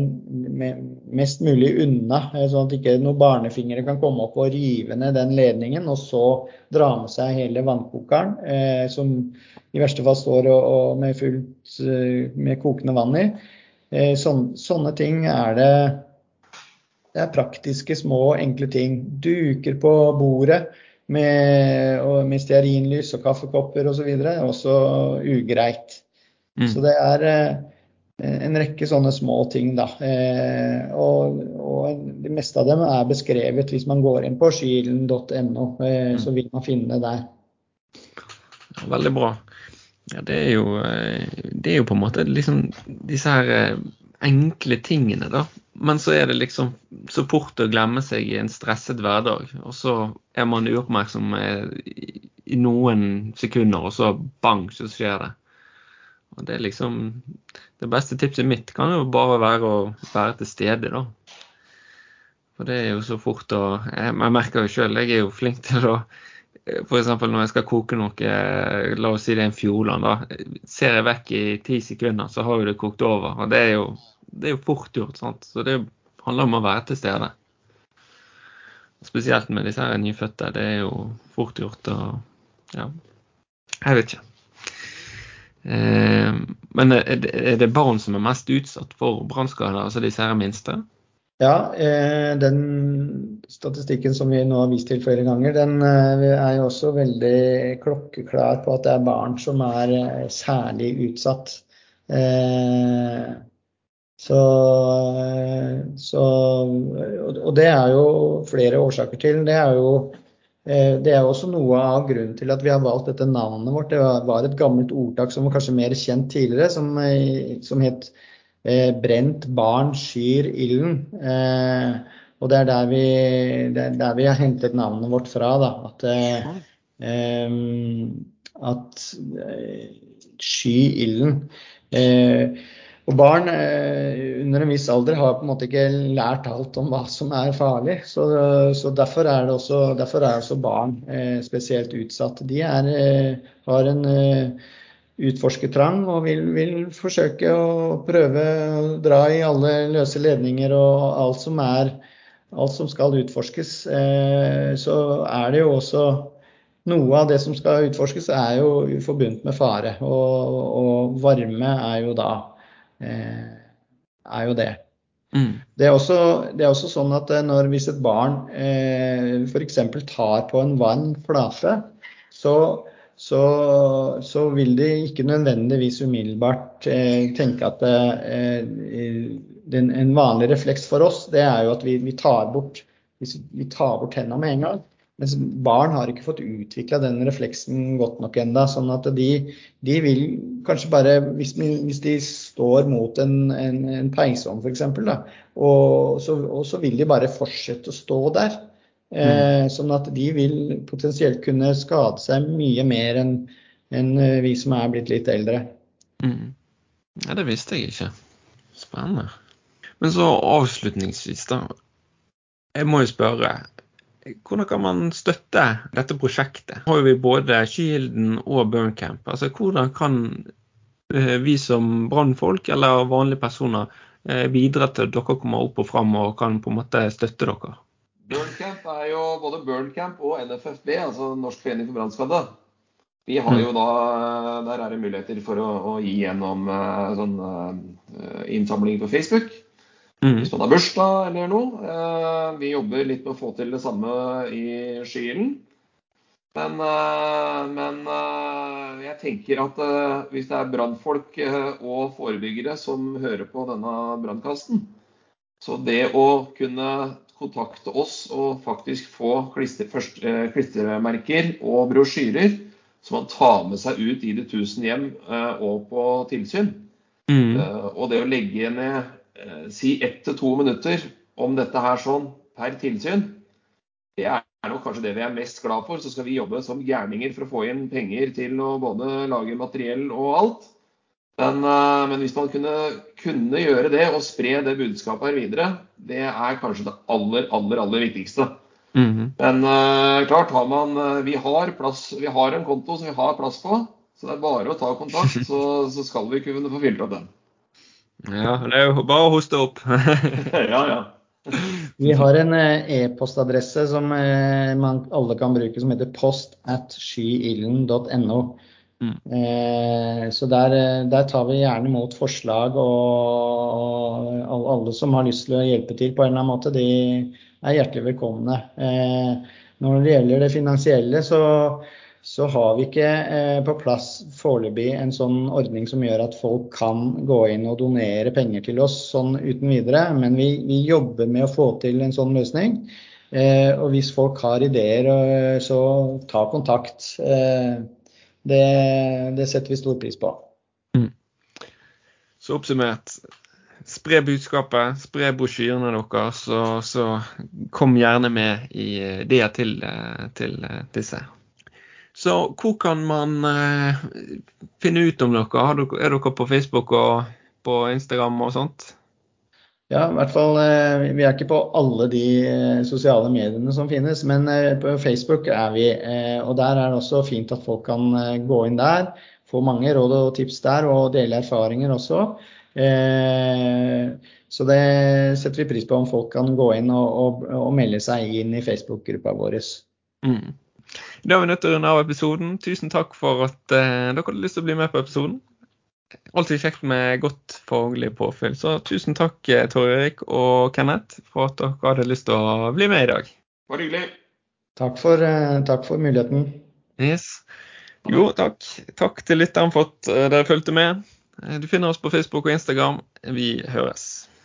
mest mulig unna, eh, sånn at ikke noen barnefingre kan komme opp og rive ned den ledningen og så dra med seg hele vannkokeren, eh, som i verste fall står og, og med fullt eh, med kokende vann i. Eh, sån, sånne ting er det det er praktiske, små, enkle ting. Duker på bordet med, med stearinlys og kaffekopper osv. Og også ugreit. Mm. Så det er eh, en rekke sånne små ting, da. Eh, og, og det meste av dem er beskrevet hvis man går inn på skylen.no, eh, mm. så vil man finne det der. Veldig bra. Ja, det er jo, det er jo på en måte liksom disse her enkle tingene, da. Men så er det liksom så fort å glemme seg i en stresset hverdag. Og så er man uoppmerksom i noen sekunder, og så bang, så skjer det. Og det er liksom Det beste tipset mitt kan jo bare være å være til stede, da. For det er jo så fort å Jeg, merker jo sjøl, jeg er jo flink til å F.eks. når jeg skal koke noe, la oss si det er en fjordland, da. Ser jeg vekk i ti sekunder, så har jo det kokt over. Og det er jo det er jo fort gjort. sant? Så det handler om å være til stede. Spesielt med disse her nyfødte. Det er jo fort gjort å Ja, jeg vet ikke. Eh, men er det, barn som er mest utsatt for brannskader, altså disse her minste? Ja, eh, den statistikken som vi nå har vist til flere ganger, den eh, er jo også veldig klokkeklar på at det er barn som er eh, særlig utsatt. Eh, så, så, og det er jo flere årsaker til. Det er jo eh, det er også noe av grunnen til at vi har valgt dette navnet vårt. Det var et gammelt ordtak som var kanskje mer kjent tidligere, som, eh, som het eh, 'brent barn skyr ilden'. Eh, og det er der vi, er der vi har hentet navnet vårt fra. Da. At, eh, at sky ilden. Eh, og barn eh, under en viss alder har på en måte ikke lært alt om hva som er farlig. Så, så derfor, er også, derfor, er også, barn eh, spesielt utsatt. De er, eh, har en utforskertrang og vil, vil, forsøke å prøve å dra i alle løse ledninger og alt som, er, alt som skal utforskes. Så er det jo også noe av det som skal utforskes, er jo forbundet med fare. Og, og varme er jo da er jo det. Mm. Det, er også, det, er også, sånn at eh, når, hvis et barn eh, f.eks. tar på en varm flate, så, så, så, vil de ikke nødvendigvis umiddelbart eh, tenke at eh, den, en vanlig refleks for oss, det er jo at vi, vi tar bort vi tar bort hendene med en gang. Mens barn har ikke fått utvikla den refleksen godt nok ennå. Sånn at de, de, vil kanskje bare, hvis, hvis de står mot en, en, en peisovn f.eks., og, så, og så vil de bare fortsette å stå der. Eh, mm. sånn at de vil potensielt kunne skade seg mye mer enn en vi som er blitt litt eldre. Mm. Ja, det visste jeg ikke. Spennende. Men så avslutningsvis, da. Jeg må jo spørre. Hvordan kan man støtte dette prosjektet? Har vi både Kilden og Burncamp. Altså, hvordan kan eh, vi som brannfolk eller vanlige personer eh, bidra til at dere kommer opp og fram og kan på en måte støtte dere? Burncamp er jo både Burncamp og NFFB, altså Norsk forening for brannskadde. Vi har jo mm. da, Der er det muligheter for å, å gi gjennom sånn innsamling på Facebook. Mm. Hvis man har bursdag eller noe. Eh, vi jobber litt med å få til det samme i Skylen. Men, men, jeg tenker at hvis det er brannfolk og forebyggere som hører på denne brannkasten, så det å kunne kontakte oss og faktisk få klister, først, klistremerker og brosjyrer som man tar med seg ut i de tusen hjem og på tilsyn, mm. og det å legge ned si ett til to minutter om dette her sånn per tilsyn, det er nok kanskje det vi er mest glad for. Så skal vi jobbe som gærninger for å få inn penger til å både lage materiell og alt. Men, eh, men hvis man kunne, kunne, gjøre det og spre det budskapet her videre, det er kanskje det aller, aller, aller viktigste. Mm -hmm. Men uh, klart, har man, vi, har plass, vi har en konto som vi har plass på, så det er bare å ta kontakt, [laughs] så, så skal vi kunne få fylt opp den. Ja, det er jo bare å hoste opp. [laughs] ja, ja. Vi har en eh, e-postadresse som eh, man alle kan bruke, som heter post at skyilden.no. Mm. Eh, så der, der, tar vi gjerne imot forslag, og alle som har lyst til å hjelpe til på en eller annen måte, de er hjertelig velkomne. Når det gjelder det finansielle, så så har vi ikke eh, på plass foreløpig en sånn ordning som gjør at folk kan gå inn og donere penger til oss sånn uten videre. Men vi, vi jobber med å få til en sånn løsning. Eh, og hvis folk har ideer, eh, så ta kontakt. Det, det, setter vi stor pris på. Mm. Så oppsummert. Spre budskapet, spre brosjyrene deres, så, så kom gjerne med i det til, til disse. Så hvor kan man eh, finne ut om dere? Er dere på Facebook og på Instagram og sånt? Ja, i hvert fall. Eh, vi er ikke på alle de eh, sosiale mediene som finnes, men eh, på Facebook er vi. Og der er det også fint at folk kan gå inn der, få mange råd og tips der, og dele erfaringer også. Så det setter vi pris på om folk kan gå inn og, og, og melde seg inn i Facebook-gruppa vår. Mm. Da er vi nødt til å runde av episoden. Tusen takk for at uh, dere hadde lyst til å bli med på episoden. Alltid kjekt med godt faglig påfyll. Så tusen takk, eh, Tor Erik og Kenneth, for at dere hadde lyst til å bli med i dag. Bare hyggelig. Takk for, uh, takk for muligheten. Yes. Jo, takk. Takk til lytteren for at dere fulgte med. Du finner oss på Facebook og Instagram. Vi høres.